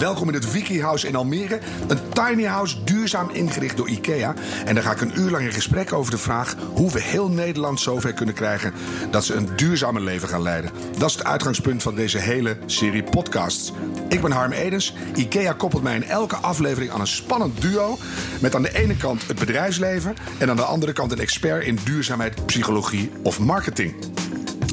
Welkom in het Wiki House in Almere. Een tiny house duurzaam ingericht door IKEA. En daar ga ik een uur lang in gesprek over de vraag hoe we heel Nederland zover kunnen krijgen dat ze een duurzamer leven gaan leiden. Dat is het uitgangspunt van deze hele serie podcasts. Ik ben Harm Edens. IKEA koppelt mij in elke aflevering aan een spannend duo. Met aan de ene kant het bedrijfsleven en aan de andere kant een expert in duurzaamheid, psychologie of marketing.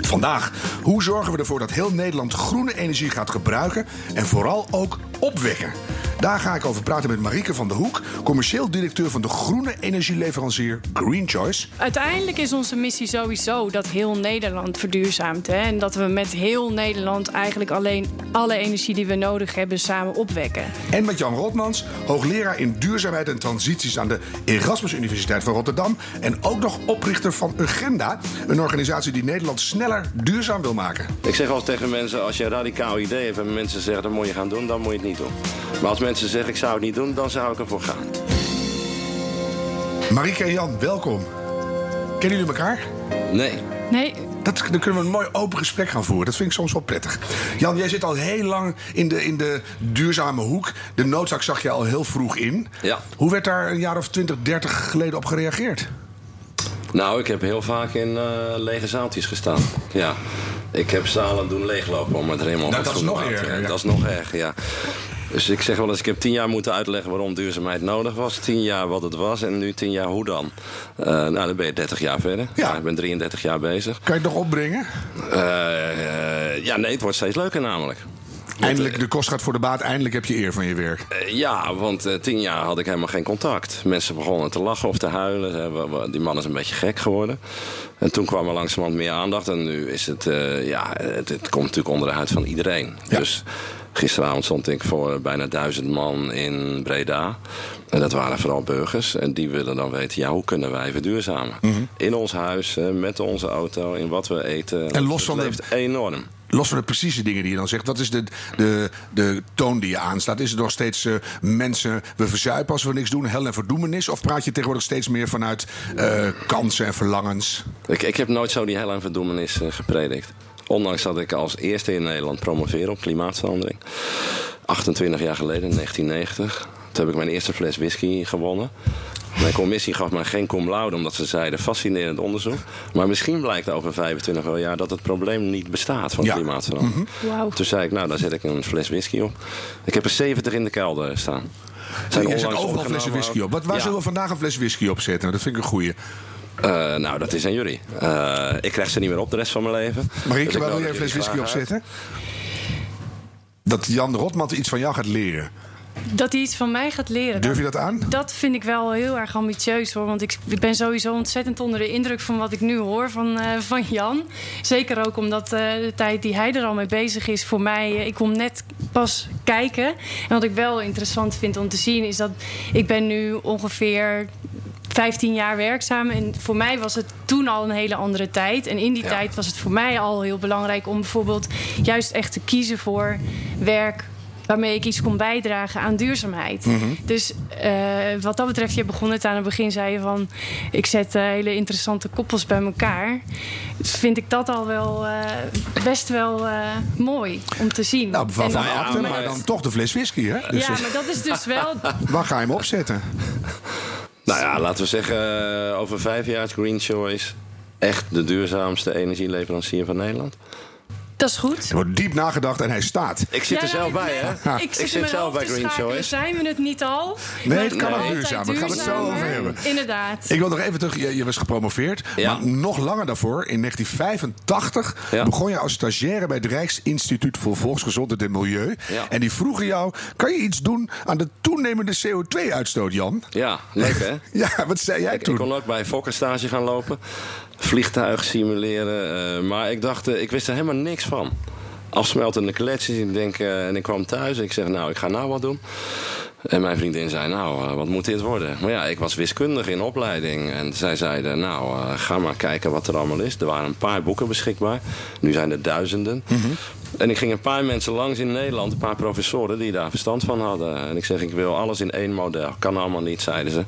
Vandaag, hoe zorgen we ervoor dat heel Nederland groene energie gaat gebruiken en vooral ook opwekken? Daar ga ik over praten met Marieke van der Hoek, commercieel directeur van de groene energieleverancier Green Choice. Uiteindelijk is onze missie sowieso dat heel Nederland verduurzaamt. Hè? En dat we met heel Nederland eigenlijk alleen alle energie die we nodig hebben samen opwekken. En met Jan Rotmans, hoogleraar in duurzaamheid en transities aan de Erasmus Universiteit van Rotterdam. En ook nog oprichter van Agenda, een organisatie die Nederland sneller duurzaam wil maken. Ik zeg altijd tegen mensen, als je een radicaal idee hebt en mensen zeggen dat moet je gaan doen, dan moet je het niet doen. Maar als mensen zeggen ik zou het niet doen, dan zou ik ervoor gaan. Marieke en Jan, welkom. Kennen jullie elkaar? Nee. Nee, Dat, dan kunnen we een mooi open gesprek gaan voeren. Dat vind ik soms wel prettig. Jan, jij zit al heel lang in de, in de duurzame hoek. De noodzaak zag je al heel vroeg in. Ja. Hoe werd daar een jaar of 20, 30 geleden op gereageerd? Nou, ik heb heel vaak in eh, lege zaaltjes gestaan. Ja. Ik heb zalen doen leeglopen om het helemaal Nou, met dat is nog erger, ja. Dat is nog erger, ja. Dus ik zeg wel eens, ik heb tien jaar moeten uitleggen waarom duurzaamheid nodig was. Tien jaar wat het was en nu tien jaar hoe dan. Eh, nou, dan ben je 30 jaar verder. Ja. ik ben 33 jaar bezig. Kan je het nog opbrengen? Eh, ja, nee, het wordt steeds leuker namelijk. Eindelijk, de kost gaat voor de baat. Eindelijk heb je eer van je werk. Eh, Ja, want tien jaar had ik helemaal geen contact. Mensen begonnen te lachen of te huilen. Die man is een beetje gek geworden. En toen kwam er langzamerhand meer aandacht. En nu is het, ja, het, het komt natuurlijk onder de huid van iedereen. Ja. Dus gisteravond stond ik voor bijna duizend man in Breda. En dat waren vooral burgers. En die willen dan weten, ja, hoe kunnen wij verduurzamen? In ons huis, met onze auto, in wat we eten. Mhm. En los Het van de- leeft enorm. Los van de precieze dingen die je dan zegt, wat is de, de, de toon die je aanslaat? Is het nog steeds eh, mensen, we verzuipen als we niks doen, hel en verdoemenis? Of praat je tegenwoordig steeds meer vanuit eh, kansen en verlangens? Ik, ik heb nooit zo die hel en verdoemenis eh, gepredikt. Ondanks dat ik als eerste in Nederland promoveer op klimaatverandering. 28 jaar geleden, in 1990. Toen heb ik mijn eerste fles whisky gewonnen. Mijn commissie gaf mij geen cum laude, omdat ze zeiden fascinerend onderzoek. Maar misschien blijkt over 25 jaar dat het probleem niet bestaat van Ja. klimaatverandering. Wauw. Toen zei ik, nou, dan zet ik een fles whisky op. Ik heb er 70 in de kelder staan. Zijn je zet onlangs overal flessen whisky op. Wat, waar Ja. zullen we vandaag een fles whisky op zetten? Dat vind ik een goeie. Eh, nou, dat is aan jullie. Eh, ik krijg ze niet meer op de rest van mijn leven. Marieke, Dus ik waar wil jij een fles whisky op zetten? Dat Jan Rotman iets van jou gaat leren. dat hij iets van mij gaat leren. Durf je dat aan? Dat vind ik wel heel erg ambitieus hoor. Want ik ben sowieso ontzettend onder de indruk van wat ik nu hoor van, eh, van Jan. Zeker ook omdat eh, de tijd die hij er al mee bezig is voor mij. ik kom net pas kijken. En wat ik wel interessant vind om te zien is dat ik ben nu ongeveer 15 jaar werkzaam. En voor mij was het toen al een hele andere tijd. En in die Ja. tijd was het voor mij al heel belangrijk om bijvoorbeeld juist echt te kiezen voor werk waarmee ik iets kon bijdragen aan duurzaamheid. Dus eh, wat dat betreft, je begon het aan het begin, zei je van... ik zet eh, hele interessante koppels bij elkaar. Dus vind ik dat al wel eh, best wel eh, mooi om te zien. Nou, van, van achter, maar- dan toch de fles whisky, hè? Dus ja, maar dat is dus wel... waar ga je hem opzetten? Nou ja, laten we zeggen, eh, over vijf jaar is Green Choice echt de duurzaamste energieleverancier van Nederland. Dat is goed. Er wordt diep nagedacht en hij staat. Ik zit er zelf bij, hè? Ik zit, zelf bij Green. Choice. Zijn we het niet al? Nee, het kan ook duurzaam. Daar gaan we het zo over hebben. Inderdaad. Ik wil nog even terug. Je, je was gepromoveerd. Ja. Maar nog langer daarvoor, in 1985, Ja. begon je als stagiaire bij het Rijksinstituut voor Volksgezondheid en Milieu. Ja. En die vroegen jou: kan je iets doen aan de toenemende CO2-uitstoot, Jan? Ja, leuk hè? Ja, wat zei jij Ik, ik toen? kon ook bij Fokker stage gaan lopen. Vliegtuig simuleren. eh, maar ik dacht, eh, ik wist er helemaal niks van. Afsmeltende kletsjes. Ik denk, eh, en ik kwam thuis. Ik zeg, nou, ik ga nou wat doen. En mijn vriendin zei, nou, wat moet dit worden? Maar ja, ik was wiskundig in opleiding. En zij zeiden, nou, ga maar kijken wat er allemaal is. Er waren een paar boeken beschikbaar. Nu zijn er duizenden. En ik ging een paar mensen langs in Nederland, een paar professoren die daar verstand van hadden. En ik zeg, ik wil alles in één model. Kan allemaal niet, zeiden ze.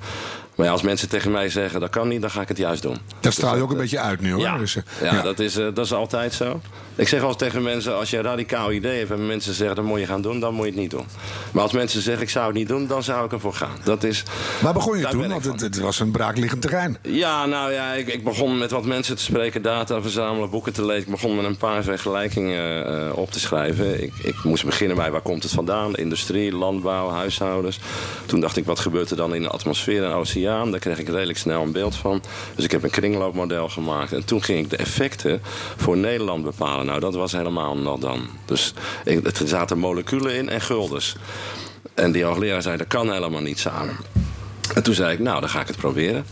Maar ja, als mensen tegen mij zeggen dat kan niet, dan ga ik het juist doen. Dat straal je ook een beetje uit nu hoor. Ja, Dus, eh, ja, Dat, is, eh, dat is altijd zo. Ik zeg altijd tegen mensen, als je een radicaal idee hebt... en mensen zeggen dat moet je gaan doen, dan moet je het niet doen. Maar als mensen zeggen ik zou het niet doen, dan zou ik ervoor gaan. Dat is, Waar begon je toen? Want het, het was een braakliggend terrein. Ja, nou ja, ik, ik begon met wat mensen te spreken, data verzamelen, boeken te lezen. Ik begon met een paar vergelijkingen eh, op te schrijven. Ik, ik moest beginnen bij waar komt het vandaan? Industrie, landbouw, huishoudens. Toen dacht ik, wat gebeurt er dan in de atmosfeer en oceaan? Daar kreeg ik redelijk snel een beeld van. Dus ik heb een kringloopmodel gemaakt. En toen ging ik de effecten voor Nederland bepalen. Nou, dat was helemaal nog dan. Dus er zaten moleculen in en guldens. En die hoogleraar zei, dat kan helemaal niet samen. En toen zei ik, nou, dan ga ik het proberen.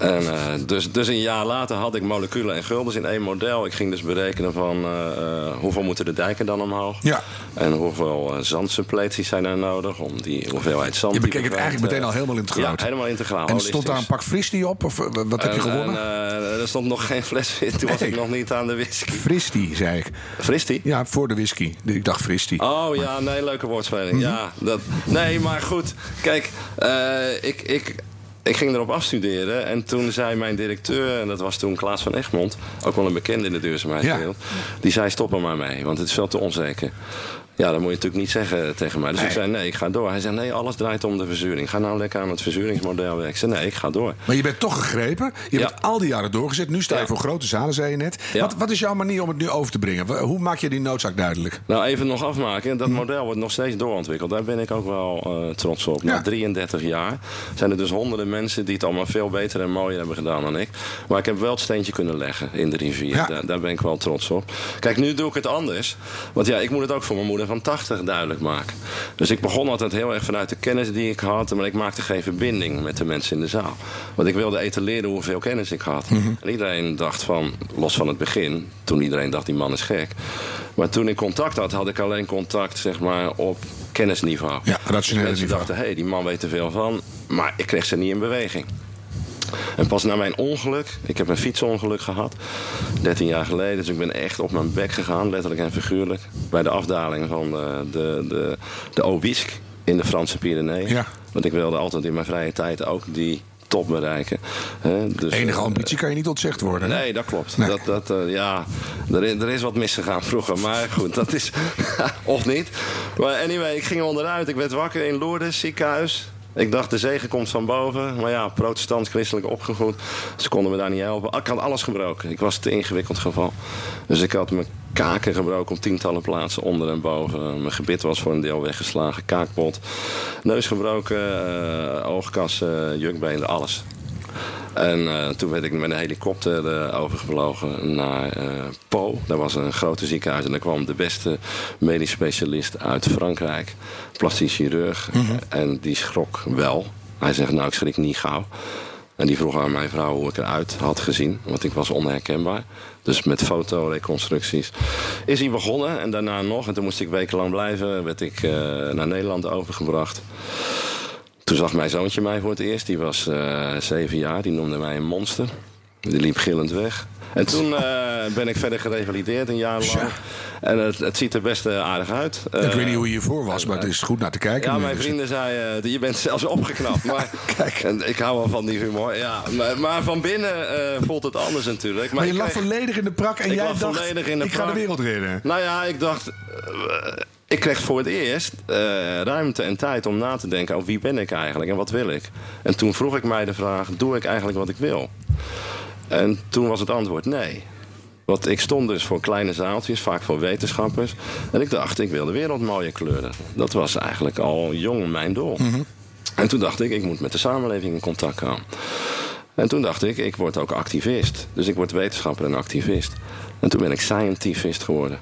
En, eh, dus, dus een jaar later had ik moleculen en guldens in één model. Ik ging dus berekenen van eh, eh, hoeveel moeten de dijken dan omhoog. Ja. En hoeveel uh, zandsuppleties zijn er nodig om die hoeveelheid zand... Je bekeek het eigenlijk meteen al helemaal integraal. Ja, helemaal integraal. En stond daar een pak fristie op? Of wat heb je En- gewonnen? en, er stond nog geen fles in. Toen was ik nog niet aan de whisky. Fristie, zei ik. Fristie? Ja, voor de whisky. Ik dacht fristie. Oh ja, nee, leuke woordspeling. Ja, dat, nee, maar goed. Kijk, ik, ik, ik ging erop afstuderen. En toen zei mijn directeur, en dat was toen Klaas van Egmond... ook wel een bekende in de duurzaamheidswereld... die zei stop er maar mee, want het is veel te onzeker. Ja, dat moet je natuurlijk niet zeggen tegen mij. Dus Nee. ik zei, nee, ik ga door. Hij zei, nee, alles draait om de verzuring. Ga nou lekker aan het verzuringsmodel werken. Ik zei, nee, ik ga door. Maar je bent toch gegrepen. Je Ja. hebt al die jaren doorgezet. Nu sta je Ja. voor grote zalen, zei je net. Ja. Wat, wat is jouw manier om het nu over te brengen? Hoe maak je die noodzaak duidelijk? Nou, even nog afmaken. Dat model wordt nog steeds doorontwikkeld. Daar ben ik ook wel eh, trots op. Na 33 jaar zijn er dus honderden mensen die het allemaal veel beter en mooier hebben gedaan dan ik. Maar ik heb wel het steentje kunnen leggen in de rivier. Daar, daar ben ik wel trots op. Kijk, nu doe ik het anders. Want ja, ik moet het ook voor mijn moeder van 80 duidelijk maken. Dus ik begon altijd heel erg vanuit de kennis die ik had. Maar ik maakte geen verbinding met de mensen in de zaal. Want ik wilde etaleren hoeveel kennis ik had. Mhm. En iedereen dacht van, los van het begin, toen iedereen dacht die man is gek. Maar toen ik contact had, had ik alleen contact zeg maar, op kennisniveau. Ja, rationele dus mensen niveau. dachten, hé, hey, die man weet er veel van. Maar ik kreeg ze niet in beweging. En pas na mijn ongeluk, ik heb een fietsongeluk gehad, 13 jaar geleden. Dus ik ben echt op mijn bek gegaan, letterlijk en figuurlijk. Bij de afdaling van de, de, de, de Obisque in de Franse Pyreneeën. Ja. Want ik wilde altijd in mijn vrije tijd ook die top bereiken. Hè, dus, Enige eh, ambitie kan je niet ontzegd worden. hè? Nee, dat klopt. Nee. Dat, dat, eh, ja, er, is- er is wat misgegaan vroeger. Maar goed, dat is... of niet. Maar anyway, ik ging onderuit. Ik werd wakker in Lourdes, ziekenhuis. Ik dacht, de zegen komt van boven. Maar ja, protestants-christelijk opgevoed. Ze konden me daar niet helpen. Ik had alles gebroken. Ik was te ingewikkeld geval. Dus ik had mijn kaken gebroken op tientallen plaatsen. Onder en boven. Mijn gebit was voor een deel weggeslagen. Kaakpot. Neus gebroken. eh, oogkas, eh, jukbeen, alles. En eh, toen werd ik met een helikopter eh, overgevlogen naar eh Po. Daar was een grote ziekenhuis en daar kwam de beste medisch specialist uit Frankrijk. Plastisch chirurg. En die schrok wel. Hij zegt, nou ik schrik niet gauw. En die vroeg aan mijn vrouw hoe ik eruit had gezien. Want ik was onherkenbaar. Dus met fotoreconstructies is hij begonnen. En daarna nog. En toen moest ik wekenlang blijven. Werd ik naar Nederland overgebracht. Toen zag mijn zoontje mij voor het eerst. Die was eh, zeven jaar. Die noemde mij een monster. Die liep gillend weg. En toen eh, ben ik verder gerevalideerd een jaar lang. Ja. En het, het ziet er best eh, aardig uit. ik weet niet hoe je hiervoor was, maar het is goed naar te kijken. ja, mijn Dus- vrienden zeiden, je bent zelfs opgeknapt. Maar Kijk. En ik hou wel van die humor. Ja, maar, maar van binnen voelt het anders natuurlijk. Maar je lag kreeg- volledig in de prak en jij dacht, volledig in de ik ga de wereld redden. Nou ja, ik dacht... ik kreeg voor het eerst eh, ruimte en tijd om na te denken... over wie ben ik eigenlijk en wat wil ik? En toen vroeg ik mij de vraag, doe ik eigenlijk wat ik wil? En toen was het antwoord nee. Want ik stond dus voor kleine zaaltjes, vaak voor wetenschappers. En ik dacht, ik wil de wereld mooier kleuren. Dat was eigenlijk al jong mijn doel. En toen dacht ik, ik moet met de samenleving in contact komen. En toen dacht ik, ik word ook activist. Dus ik word wetenschapper en activist. En toen ben ik scientivist geworden.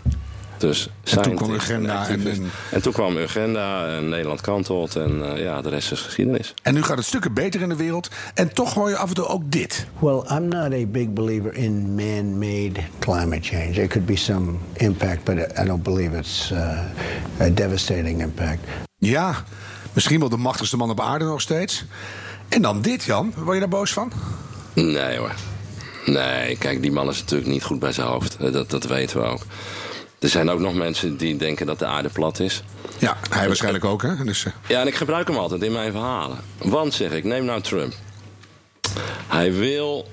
Dus toen kwam Urgenda en- en- En toen kwam Urgenda en Nederland kantelt. En eh, ja, de rest is geschiedenis. En nu gaat het stukken beter in de wereld. En toch hoor je af en toe ook dit. Well, I'm not a big believer in man made climate change. There could be some impact, but I don't believe it's uh, a devastating impact. Ja, misschien wel de machtigste man op aarde nog steeds. En dan dit, Jan. Word je daar boos van? Nee hoor. Nee, kijk, die man is natuurlijk niet goed bij zijn hoofd. Eh, Dat, dat weten we ook. Er zijn ook nog mensen die denken dat de aarde plat is. Ja, hij waarschijnlijk ook, hè? Dus, uh... Ja, en ik gebruik hem altijd in mijn verhalen. Want, zeg ik, neem nou Trump. Hij wil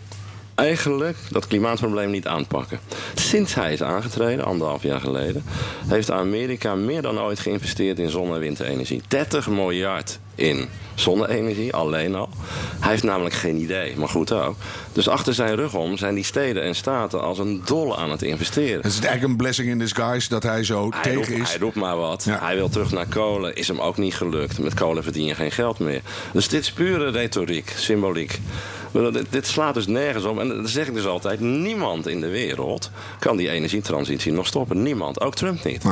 eigenlijk dat klimaatprobleem niet aanpakken. Sinds hij is aangetreden, anderhalf jaar geleden, heeft Amerika meer dan ooit geïnvesteerd in zonne- en windenergie. 30 miljard in zonne-energie, alleen al. Hij heeft namelijk geen idee, maar goed ook. Dus achter zijn rug om zijn die steden en staten als een dolle aan het investeren. Het is eigenlijk een blessing in disguise dat hij zo hij tegen roept, is. Hij roept maar wat. Ja. Hij wil terug naar kolen, is hem ook niet gelukt. Met kolen verdien je geen geld meer. Dus dit is pure retoriek, symboliek. Dit, dit, slaat dus nergens op. En dat zeg ik dus altijd. Niemand in de wereld kan die energietransitie nog stoppen. Niemand. Ook Trump niet.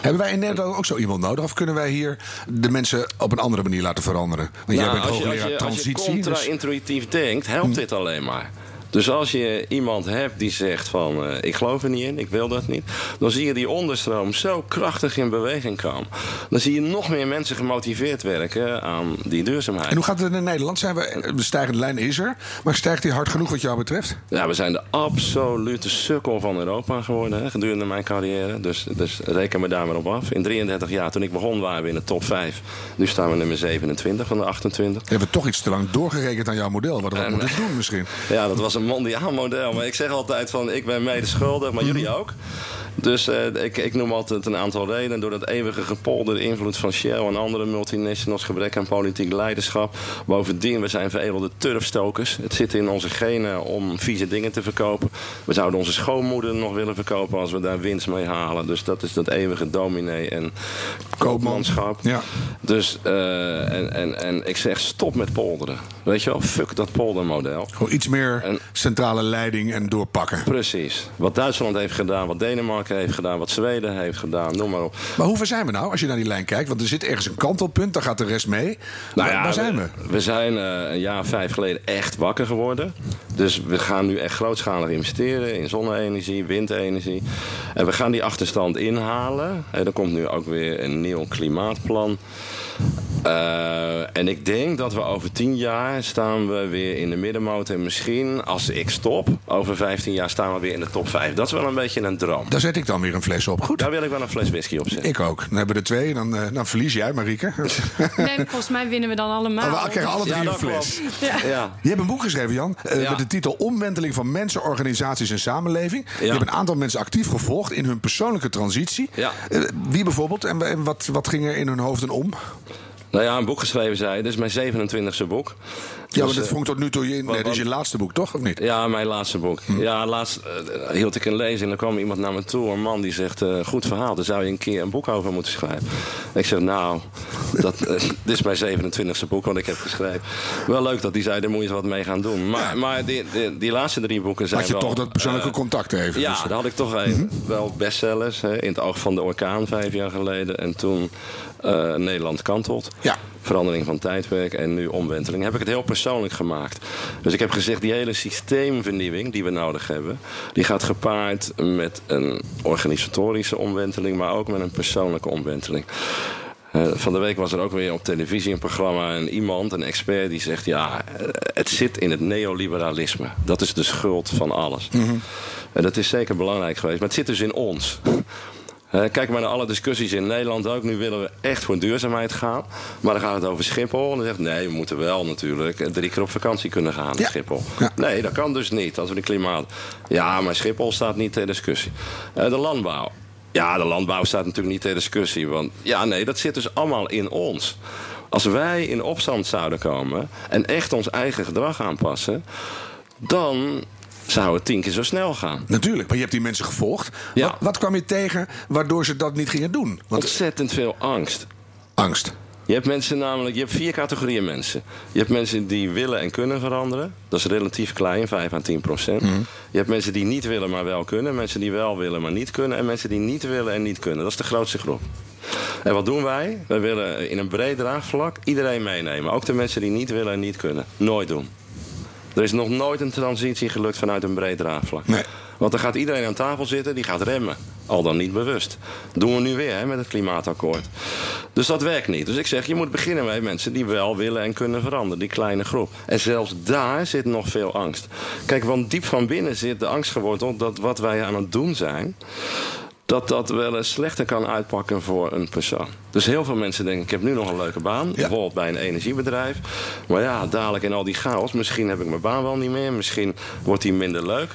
Hebben wij in Nederland ook zo iemand nodig? Of kunnen wij hier de mensen op een andere manier laten veranderen? Want nou, jij bent als, je, als, je, transitie. als je contra-intuïtief dus... denkt, helpt dit alleen maar. Dus als je iemand hebt die zegt van uh, ik geloof er niet in, ik wil dat niet. Dan zie je die onderstroom zo krachtig in beweging komen. Dan zie je nog meer mensen gemotiveerd werken aan die duurzaamheid. En hoe gaat het in Nederland? Zijn we, de stijgende lijn is er. Maar stijgt die hard genoeg wat jou betreft? Ja, we zijn de absolute sukkel van Europa geworden hè, gedurende mijn carrière. Dus, dus reken me daar maar op af. In 33 jaar, toen ik begon, waren we in de top 5. Nu staan we nummer 27 van de 28. We hebben toch iets te lang doorgerekend aan jouw model. Wat we en, moeten doen misschien. Ja, dat was een mondiaal model. Maar ik zeg altijd van ik ben mede schuldig, maar jullie ook. Dus uh, ik, ik, noem altijd een aantal redenen. Door dat eeuwige gepolder, de invloed van Shell en andere multinationals, gebrek aan politiek leiderschap. Bovendien, we zijn veredelde turfstokers. Het zit in onze genen om vieze dingen te verkopen. We zouden onze schoonmoeder nog willen verkopen als we daar winst mee halen. Dus dat is dat eeuwige dominee en koopmanschap. Ja. Dus, uh, en, en, en ik zeg stop met polderen. Weet je wel, fuck dat poldermodel. Gewoon iets meer en, centrale leiding en doorpakken. Precies. Wat Duitsland heeft gedaan, wat Denemarken heeft gedaan, wat Zweden heeft gedaan, noem maar op. Maar hoe ver zijn we nou als je naar die lijn kijkt? Want er zit ergens een kantelpunt, daar gaat de rest mee. Nou ja, waar, waar zijn we? We, we zijn uh, een jaar vijf geleden echt wakker geworden. Dus we gaan nu echt grootschalig investeren in zonne-energie, windenergie. En we gaan die achterstand inhalen. En er komt nu ook weer een nieuw klimaatplan. Uh, en ik denk dat we over tien jaar staan we weer in de middenmoot. En misschien, als ik stop, over 15 jaar staan we weer in de top 5. Dat is wel een beetje een droom. Daar zet ik dan weer een fles op. Goed. Daar wil ik wel een fles whisky op zetten. Ik ook. Dan hebben we er twee. Dan, uh, dan verlies jij, Marieke. Nee, volgens mij winnen we dan allemaal. Oh, we krijgen alle drie ja, een fles. Ja. Ja. Je hebt een boek geschreven, Jan. Uh, met de titel Omwenteling van mensen, organisaties en samenleving. Je hebt een aantal mensen actief gevolgd in hun persoonlijke transitie. wie bijvoorbeeld? En, en wat, wat ging er in hun hoofden om? Nou ja, een boek geschreven, zei Dit is mijn 27e boek. Ja, maar dat vond tot nu toe je, nee, dat is je laatste boek, toch? Of niet? Ja, mijn laatste book. Hm. Ja, laatst uh, hield ik een lezing en dan kwam iemand naar me toe. Een man die zegt, uh, goed verhaal, daar zou je een keer een boek over moeten schrijven. ik zeg, nou, dat, uh, dit is mijn 27e boek wat ik heb geschreven. Wel leuk dat die zei, daar moet je wat mee gaan doen. Maar, maar die, die, die, laatste drie boeken zijn Had je wel, toch dat persoonlijke contact even? Ja, dus. daar had ik toch even. Mm -hmm. Wel bestsellers. Hè, in het oog van de orkaan vijf jaar geleden. En toen Nederland kantelt. Ja verandering van tijdwerk en nu omwenteling. Heb ik het heel persoonlijk gemaakt. Dus ik heb gezegd, die hele systeemvernieuwing die we nodig hebben, die gaat gepaard met een organisatorische omwenteling, maar ook met een persoonlijke omwenteling. Uh, van de week was er ook weer op televisie een programma en iemand, een expert, die zegt: Ja, het zit in het neoliberalisme. Dat is de schuld van alles. Mm -hmm. En dat is zeker belangrijk geweest, maar het zit dus in ons. Uh, kijk maar naar alle discussies in Nederland ook. Nu willen we echt voor duurzaamheid gaan. Maar dan gaat het over Schiphol. En dan zegt nee, we moeten wel natuurlijk drie keer op vakantie kunnen gaan ja. Schiphol. Ja. Nee, dat kan dus niet als we de klimaat... Ja, maar Schiphol staat niet ter discussie. Uh, de landbouw. Ja, de landbouw staat natuurlijk niet ter discussie. Want ja, nee, dat zit dus allemaal in ons. Als wij in opstand zouden komen en echt ons eigen gedrag aanpassen... dan zou het tien keer zo snel gaan. Natuurlijk, maar je hebt die mensen gevolgd. Ja. Wat, wat kwam je tegen waardoor ze dat niet gingen doen? Want... Ontzettend veel angst. Angst. Je hebt mensen namelijk, je hebt vier categorieën mensen. Je hebt mensen die willen en kunnen veranderen. Dat is relatief klein, 5 à 10 procent. Mm. Je hebt mensen die niet willen, maar wel kunnen. Mensen die wel willen, maar niet kunnen. En mensen die niet willen en niet kunnen. Dat is de grootste groep. En wat doen wij? Wij willen in een breed draagvlak iedereen meenemen. Ook de mensen die niet willen en niet kunnen. Nooit doen. Er is nog nooit een transitie gelukt vanuit een breed draagvlak. Nee. Want dan gaat iedereen aan tafel zitten, die gaat remmen. Al dan niet bewust. Dat doen we nu weer hè, met het klimaatakkoord. Dus dat werkt niet. Dus ik zeg, je moet beginnen met mensen die wel willen en kunnen veranderen. Die kleine groep. En zelfs daar zit nog veel angst. Kijk, want diep van binnen zit de angst geworteld dat wat wij aan het doen zijn... dat dat wel eens slechter kan uitpakken voor een persoon. Dus heel veel mensen denken, ik heb nu nog een leuke baan. Bijvoorbeeld bij een energiebedrijf. Maar ja, dadelijk in al die chaos, misschien heb ik mijn baan wel niet meer. Misschien wordt die minder leuk.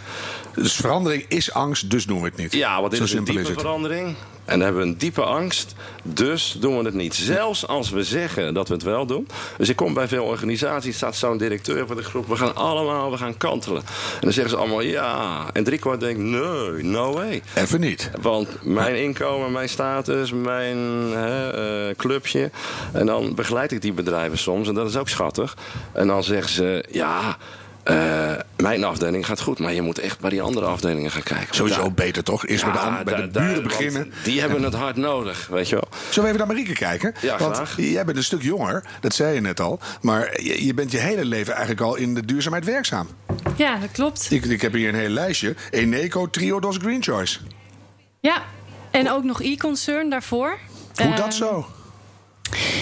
Dus verandering is angst, dus doen we het niet. Ja, Zo is een diepe is verandering. En dan hebben we een diepe angst. Dus doen we het niet. Zelfs als we zeggen dat we het wel doen. Dus ik kom bij veel organisaties, staat zo'n directeur van de groep. We gaan allemaal, we gaan kantelen. En dan zeggen ze allemaal ja. En driekwart denkt nee, no way. Even niet. Want mijn inkomen, mijn status, mijn hè, eh, clubje. En dan begeleid ik die bedrijven soms. En dat is ook schattig. En dan zeggen ze ja. Eh, mijn afdeling gaat goed, maar je moet echt bij die andere afdelingen gaan kijken. Sowieso Daar- beter toch? Eerst bij de, ja, bij de buren daar- beginnen. Die hebben het hard nodig, weet je wel. Zullen we even naar Marieke kijken? Ja, Want graag. jij bent een stuk jonger, dat zei je net al. Maar je, je bent je hele leven eigenlijk al in de duurzaamheid werkzaam. Ja, dat klopt. Ik, ik heb hier een heel lijstje. Eneco, Triodos, Green Choice. Ja, en ook nog e-concern daarvoor. Hoe dat zo?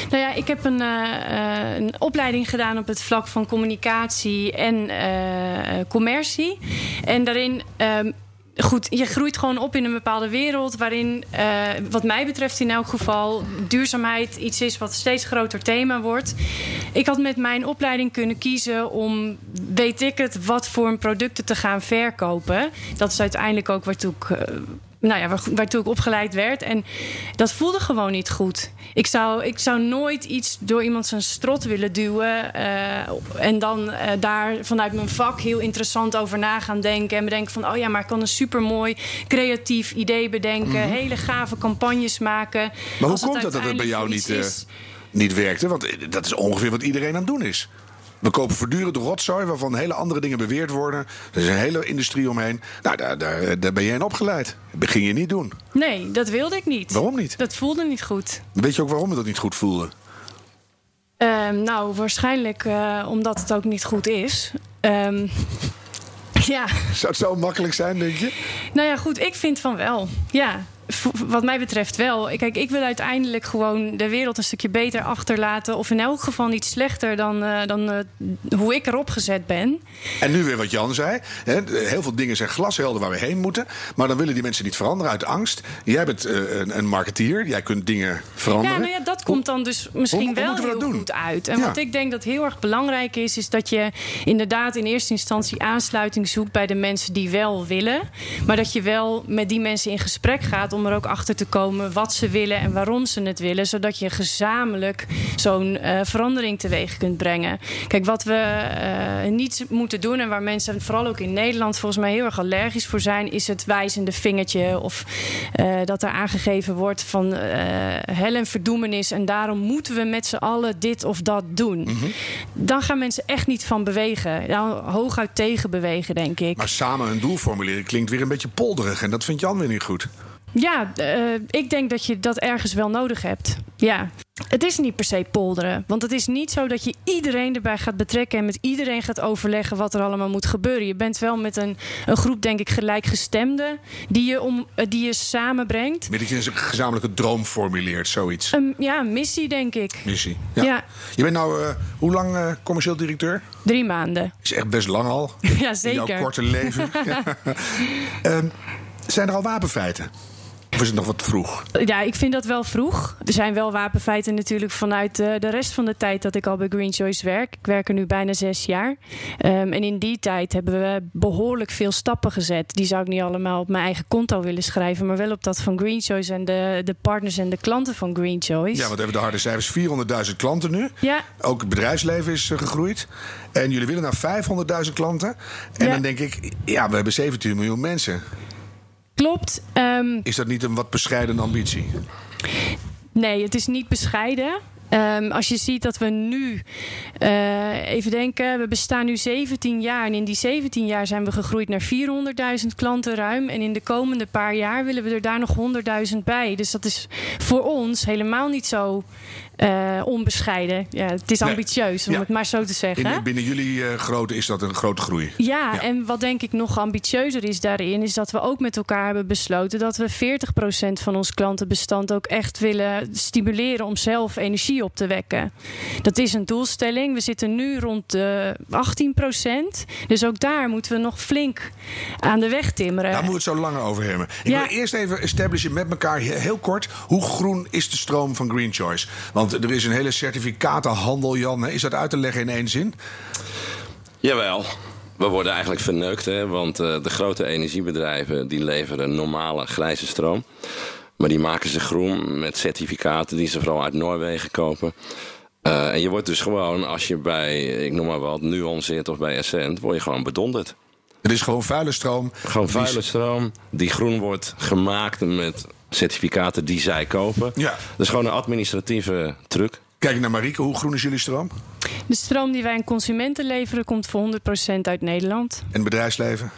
Nou ja, ik heb een, eh, eh, een opleiding gedaan op het vlak van communicatie en eh, commercie. En daarin. ehm, Goed, je groeit gewoon op in een bepaalde wereld waarin, wat mij betreft in elk geval, duurzaamheid iets is wat steeds groter thema wordt. Ik had met mijn opleiding kunnen kiezen om, weet ik het, wat voor producten te gaan verkopen. Dat is uiteindelijk ook waartoe ik nou ja, waar- waartoe ik opgeleid werd. En dat voelde gewoon niet goed. Ik zou, ik zou nooit iets door iemand zijn strot willen duwen. eh, en dan eh, daar vanuit mijn vak heel interessant over na gaan denken. En bedenken van, oh ja, maar ik kan een supermooi creatief idee bedenken. Hele gave campagnes maken. Mhm. Maar hoe komt het dat het bij jou niet, is- niet werkte? Want dat is ongeveer wat iedereen aan het doen is. We kopen voortdurend rotzooi waarvan hele andere dingen beweerd worden. Er is een hele industrie omheen. Nou, daar, daar, daar ben jij in opgeleid. Dat ging je niet doen. Nee, dat wilde ik niet. Waarom niet? Dat voelde niet goed. Weet je ook waarom je dat niet goed voelde? Ehm, nou, waarschijnlijk eh, omdat het ook niet goed is. Ehm, ja, Zou het zo makkelijk zijn, denk je? nou ja, goed, ik vind van wel. Ja, wat mij betreft wel. Kijk, ik wil uiteindelijk gewoon de wereld een stukje beter achterlaten. Of in elk geval niet slechter dan, eh, dan eh, hoe ik erop gezet ben. En nu weer wat Jan zei. Hè, heel veel dingen zijn glashelder waar we heen moeten. Maar dan willen die mensen niet veranderen uit angst. Jij bent eh, een, een marketeer. Jij kunt dingen veranderen. Ja, nou ja, dat komt dan dus misschien hoe- wel heel doen? goed uit. En Ja. wat ik denk dat heel erg belangrijk is, is dat je inderdaad in eerste instantie aansluiting zoekt bij de mensen die wel willen. Maar dat je wel met die mensen in gesprek gaat om er ook achter te komen wat ze willen en waarom ze het willen. Zodat je gezamenlijk zo'n eh, verandering teweeg kunt brengen. Kijk, wat we eh, niet moeten doen en waar mensen vooral ook in Nederland volgens mij heel erg allergisch voor zijn, is het wijzende vingertje of eh, dat er aangegeven wordt van hel en verdoemenis en daarom moeten we met z'n allen dit of dat doen. Mhm. Dan gaan mensen echt niet van bewegen. Nou, hooguit tegen bewegen, denk ik. Maar samen een doel formuleren klinkt weer een beetje polderig. En dat vindt Jan weer niet goed. Ja, eh, ik denk dat je dat ergens wel nodig hebt. Ja. Het is niet per se polderen. Want het is niet zo dat je iedereen erbij gaat betrekken en met iedereen gaat overleggen wat er allemaal moet gebeuren. Je bent wel met een, een groep, denk ik, gelijkgestemden die je, om, eh, die je samenbrengt. Dat je een gezamenlijke droom formuleert, zoiets. Ja, missie, denk ik. Missie. Ja. Je bent nou, eh, hoe lang commercieel directeur? Drie maanden. Is echt best lang al. Ja, In jouw zeker. korte leven. Ehm, zijn er al wapenfeiten? Of is het nog wat vroeg? Ja, ik vind dat wel vroeg. Er zijn wel wapenfeiten natuurlijk vanuit eh, de rest van de tijd dat ik al bij Green Choice werk. Ik werk er nu bijna zes jaar. Ehm, en in die tijd hebben we behoorlijk veel stappen gezet. Die zou ik niet allemaal op mijn eigen konto willen schrijven, maar wel op dat van Green Choice en de, de partners en de klanten van Green Choice. Ja, want we hebben de harde cijfers. 400.000 klanten nu. Ja. Ook het bedrijfsleven is eh, gegroeid. En jullie willen naar 500.000 klanten. En Ja. dan denk ik, ja, we hebben 17 miljoen mensen. Klopt. Ehm, Is dat niet een wat bescheiden ambitie? Nee, het is niet bescheiden. Ehm, als je ziet dat we nu, eh, even denken, we bestaan nu 17 jaar. En in die 17 jaar zijn we gegroeid naar 400.000 klanten ruim. En in de komende paar jaar willen we er daar nog 100.000 bij. Dus dat is voor ons helemaal niet zo eh, onbescheiden. Ja, het is Nee. ambitieus, om Ja. het maar zo te zeggen. In, binnen jullie eh grootte is dat een grote groei. Ja, Ja. en wat denk ik nog ambitieuzer is daarin, is dat we ook met elkaar hebben besloten dat we 40% van ons klantenbestand ook echt willen stimuleren om zelf energie op te wekken. Dat is een doelstelling. We zitten nu rond de 18 procent. Dus ook daar moeten we nog flink aan de weg timmeren. Daar moeten we het zo langer over hebben. Ik Ja. wil eerst even establishen met elkaar he- heel kort... hoe groen is de stroom van Green Choice? Want er is een hele certificatenhandel, Jan. hè? Is dat uit te leggen in één zin? Jawel. We worden eigenlijk verneukt, hè? want eh, de grote energiebedrijven die leveren normale grijze stroom. Maar die maken ze groen met certificaten die ze vooral uit Noorwegen kopen. Eh, en je wordt dus gewoon, als je bij, ik noem maar wat, Nuon zit of bij Essent, word je gewoon bedonderd. Het is gewoon vuile stroom. Gewoon vuile stroom die groen wordt gemaakt met certificaten die zij kopen. Ja. Dat is gewoon een administratieve truc. Kijk naar Marieke, hoe groen is jullie stroom? De stroom die wij aan consumenten leveren komt voor 100% uit Nederland. En het bedrijfsleven?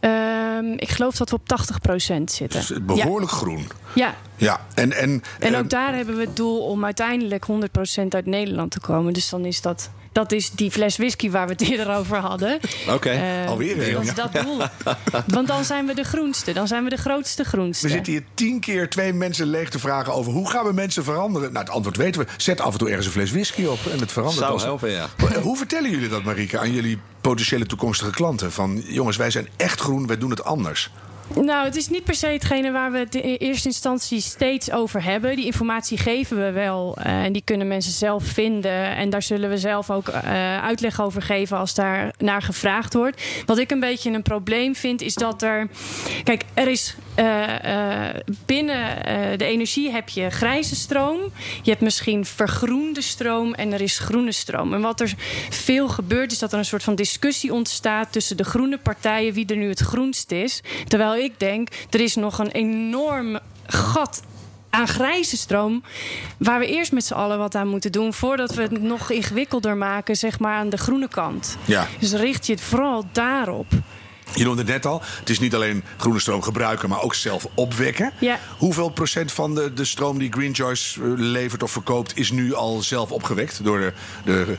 Ehm, ik geloof dat we op 80% zitten. Dus het behoorlijk groen. Ja. Ja, en... En, En eh, ook daar hebben we het doel om uiteindelijk 100% uit Nederland te komen. Dus dan is dat, dat is die fles whisky waar we het eerder over hadden. Oké. Eh, Alweer een, Dat is dat doel. Want dan zijn we de groenste. Dan zijn we de grootste groenste. We zitten hier tien keer twee mensen leeg te vragen over hoe gaan we mensen veranderen. Nou, het antwoord weten we. Zet af en toe ergens een fles whisky op en het verandert. Zou als- helpen, ja. Maar Hoe vertellen jullie dat, Marieke, aan jullie potentiële toekomstige klanten? Van jongens, wij zijn echt groen, wij doen het anders. Nou, het is niet per se hetgene waar we het in eerste instantie steeds over hebben. Die informatie geven we wel eh, en die kunnen mensen zelf vinden. En daar zullen we zelf ook eh, uitleg over geven als daar naar gevraagd wordt. Wat ik een beetje een probleem vind, is dat er. Kijk, er is eh, eh, binnen eh, de energie heb je grijze stroom. Je hebt misschien vergroende stroom en er is groene stroom. En wat er veel gebeurt, is dat er een soort van discussie ontstaat tussen de groene partijen wie er nu het groenst is. Terwijl ik denk, er is nog een enorm gat aan grijze stroom. Waar we eerst met z'n allen wat aan moeten doen. Voordat we het nog ingewikkelder maken, zeg maar aan de groene kant. Ja. Dus richt je het vooral daarop. Je noemde het net al, het is niet alleen groene stroom gebruiken, maar ook zelf opwekken. Ja. Hoeveel procent van de, de stroom die Green Choice eh, levert of verkoopt, is nu al zelf opgewekt door de, de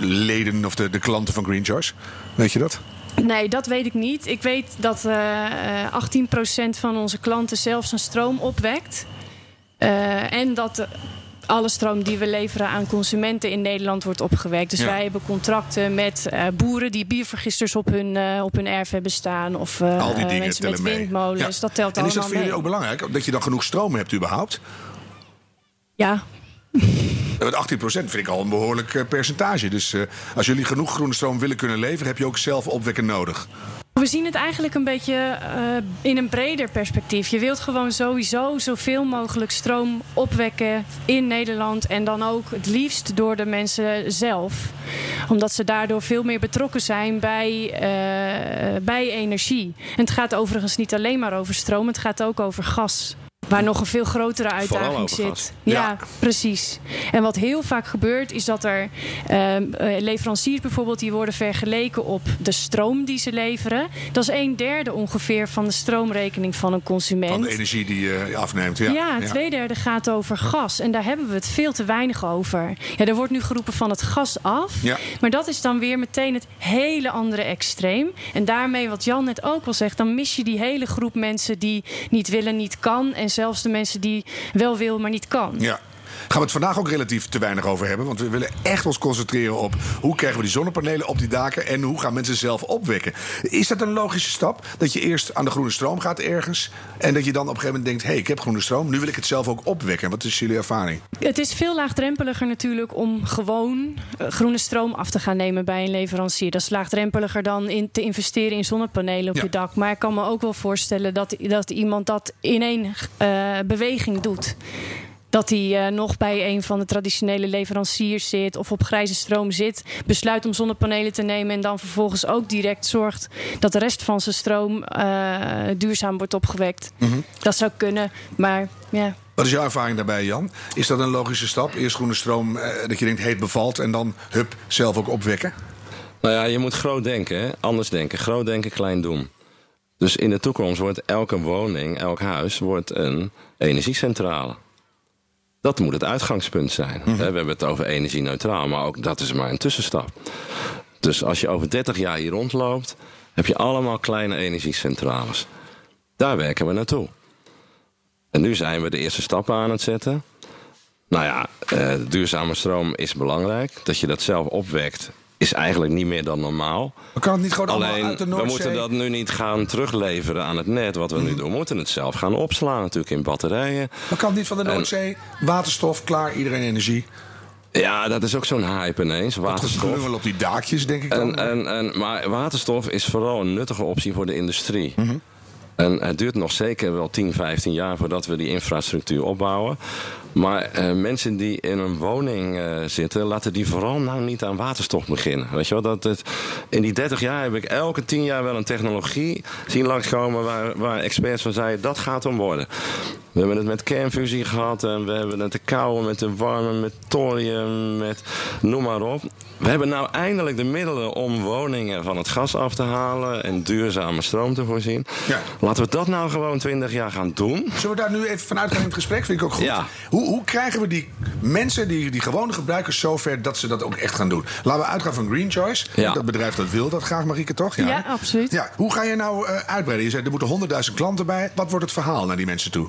leden of de, de klanten van Green Choice? Weet je dat? Nee, dat weet ik niet. Ik weet dat eh, eh, 18% van onze klanten zelf zijn stroom opwekt. Eh, en dat eh, alle stroom die we leveren aan consumenten in Nederland wordt opgewekt. Dus Ja. wij hebben contracten met eh, boeren die biervergisters op hun, eh, op hun erf hebben staan. Of eh, Al die dingen met mee. windmolens. Ja. Dat telt en is dat allemaal voor jullie ook belangrijk? Dat je dan genoeg stroom hebt überhaupt? Ja, Want 18% vind ik al een behoorlijk eh, percentage. Dus als jullie genoeg groene stroom willen kunnen leveren, heb je ook zelf opwekken nodig. We zien het eigenlijk een beetje eh, in een breder perspectief. Je wilt gewoon sowieso zoveel mogelijk stroom opwekken in Nederland. En dan ook het liefst door de mensen zelf. Omdat ze daardoor veel meer betrokken zijn bij, eh, bij energie. En het gaat overigens niet alleen maar over stroom, het gaat ook over gas. Waar nog een veel grotere uitdaging zit. Ja, Ja. precies. En wat heel vaak gebeurt, is dat er ehm, eh, leveranciers bijvoorbeeld, die worden vergeleken op de stroom die ze leveren. Dat is een derde ongeveer van de stroomrekening van een consument. Van de energie die je afneemt. Ja, Ja, twee derde gaat over gas. En daar hebben we het veel te weinig over. Ja, er wordt nu geroepen van het gas af. Ja. Maar dat is dan weer meteen het hele andere extreem. En daarmee, wat Jan net ook al zegt, dan mis je die hele groep mensen die niet willen, niet kan. En zelfs de mensen die wel wil, maar niet kan. Ja. Gaan we het vandaag ook relatief te weinig over hebben. Want we willen echt ons concentreren op hoe krijgen we die zonnepanelen op die daken. En hoe gaan mensen zelf opwekken. Is dat een logische stap? Dat je eerst aan de groene stroom gaat ergens. En dat je dan op een gegeven moment denkt: hé, hey, ik heb groene stroom. Nu wil ik het zelf ook opwekken. Wat is jullie ervaring? Het is veel laagdrempeliger natuurlijk om gewoon eh, groene stroom af te gaan nemen bij een leverancier. Dat is laagdrempeliger dan in te investeren in zonnepanelen op Ja. je dak. Maar ik kan me ook wel voorstellen dat, dat iemand dat in één eh, beweging doet. Dat hij eh, nog bij een van de traditionele leveranciers zit of op grijze stroom zit, besluit om zonnepanelen te nemen en dan vervolgens ook direct zorgt dat de rest van zijn stroom eh, duurzaam wordt opgewekt. Mhm. Dat zou kunnen, maar ja. Wat is jouw ervaring daarbij, Jan? Is dat een logische stap? Eerst groene stroom, eh, dat je denkt: heet bevalt. En dan, hup, zelf ook opwekken? Nou ja, je moet groot denken, hè? anders denken. Groot denken, klein doen. Dus in de toekomst wordt elke woning, elk huis, wordt een energiecentrale. Dat moet het uitgangspunt zijn. Hè, We hebben het over energie-neutraal, maar ook dat is maar een tussenstap. Dus als je over 30 jaar hier rondloopt, heb je allemaal kleine energiecentrales. Daar werken we naartoe. En nu zijn we de eerste stappen aan het zetten. Nou ja, uh, duurzame stroom is belangrijk. Dat je dat zelf opwekt is eigenlijk niet meer dan normaal. Maar kan het niet gewoon Alleen, uit de we moeten dat nu niet gaan terugleveren aan het net, wat we nu doen. We moeten het zelf gaan opslaan natuurlijk in batterijen. Maar kan het niet van de Noordzee? Waterstof, klaar, iedereen energie. Ja, dat is ook zo'n hype ineens. Waterstof. wel op die daakjes, denk ik dan. En, en, en, maar waterstof is vooral een nuttige optie voor de industrie. Mm En het duurt nog zeker wel 10, 15 jaar voordat we die infrastructuur opbouwen. Maar uh, mensen die in een woning uh, zitten, laten die vooral nou niet aan waterstof beginnen. Weet je wel, dat het, in die 30 jaar heb ik elke 10 jaar wel een technologie zien langskomen waar, waar experts van zeiden dat gaat om worden. We hebben het met kernfusie gehad en we hebben het de koude met de warme, met thorium, met noem maar op. We hebben nou eindelijk de middelen om woningen van het gas af te halen en duurzame stroom te voorzien. Ja. Laten we dat nou gewoon 20 jaar gaan doen. Zullen we daar nu even vanuit gaan in het gesprek? Vind ik ook goed. Ja. Hoe, hoe krijgen we die mensen, die, die gewone gebruikers, zover dat ze dat ook echt gaan doen? Laten we uitgaan van Green Choice. Ja. Dat bedrijf dat wil dat graag, Marieke, toch? Ja, ja absoluut. Ja. Hoe ga je nou uh, uitbreiden? Je zei er moeten honderdduizend klanten bij. Wat wordt het verhaal naar die mensen toe?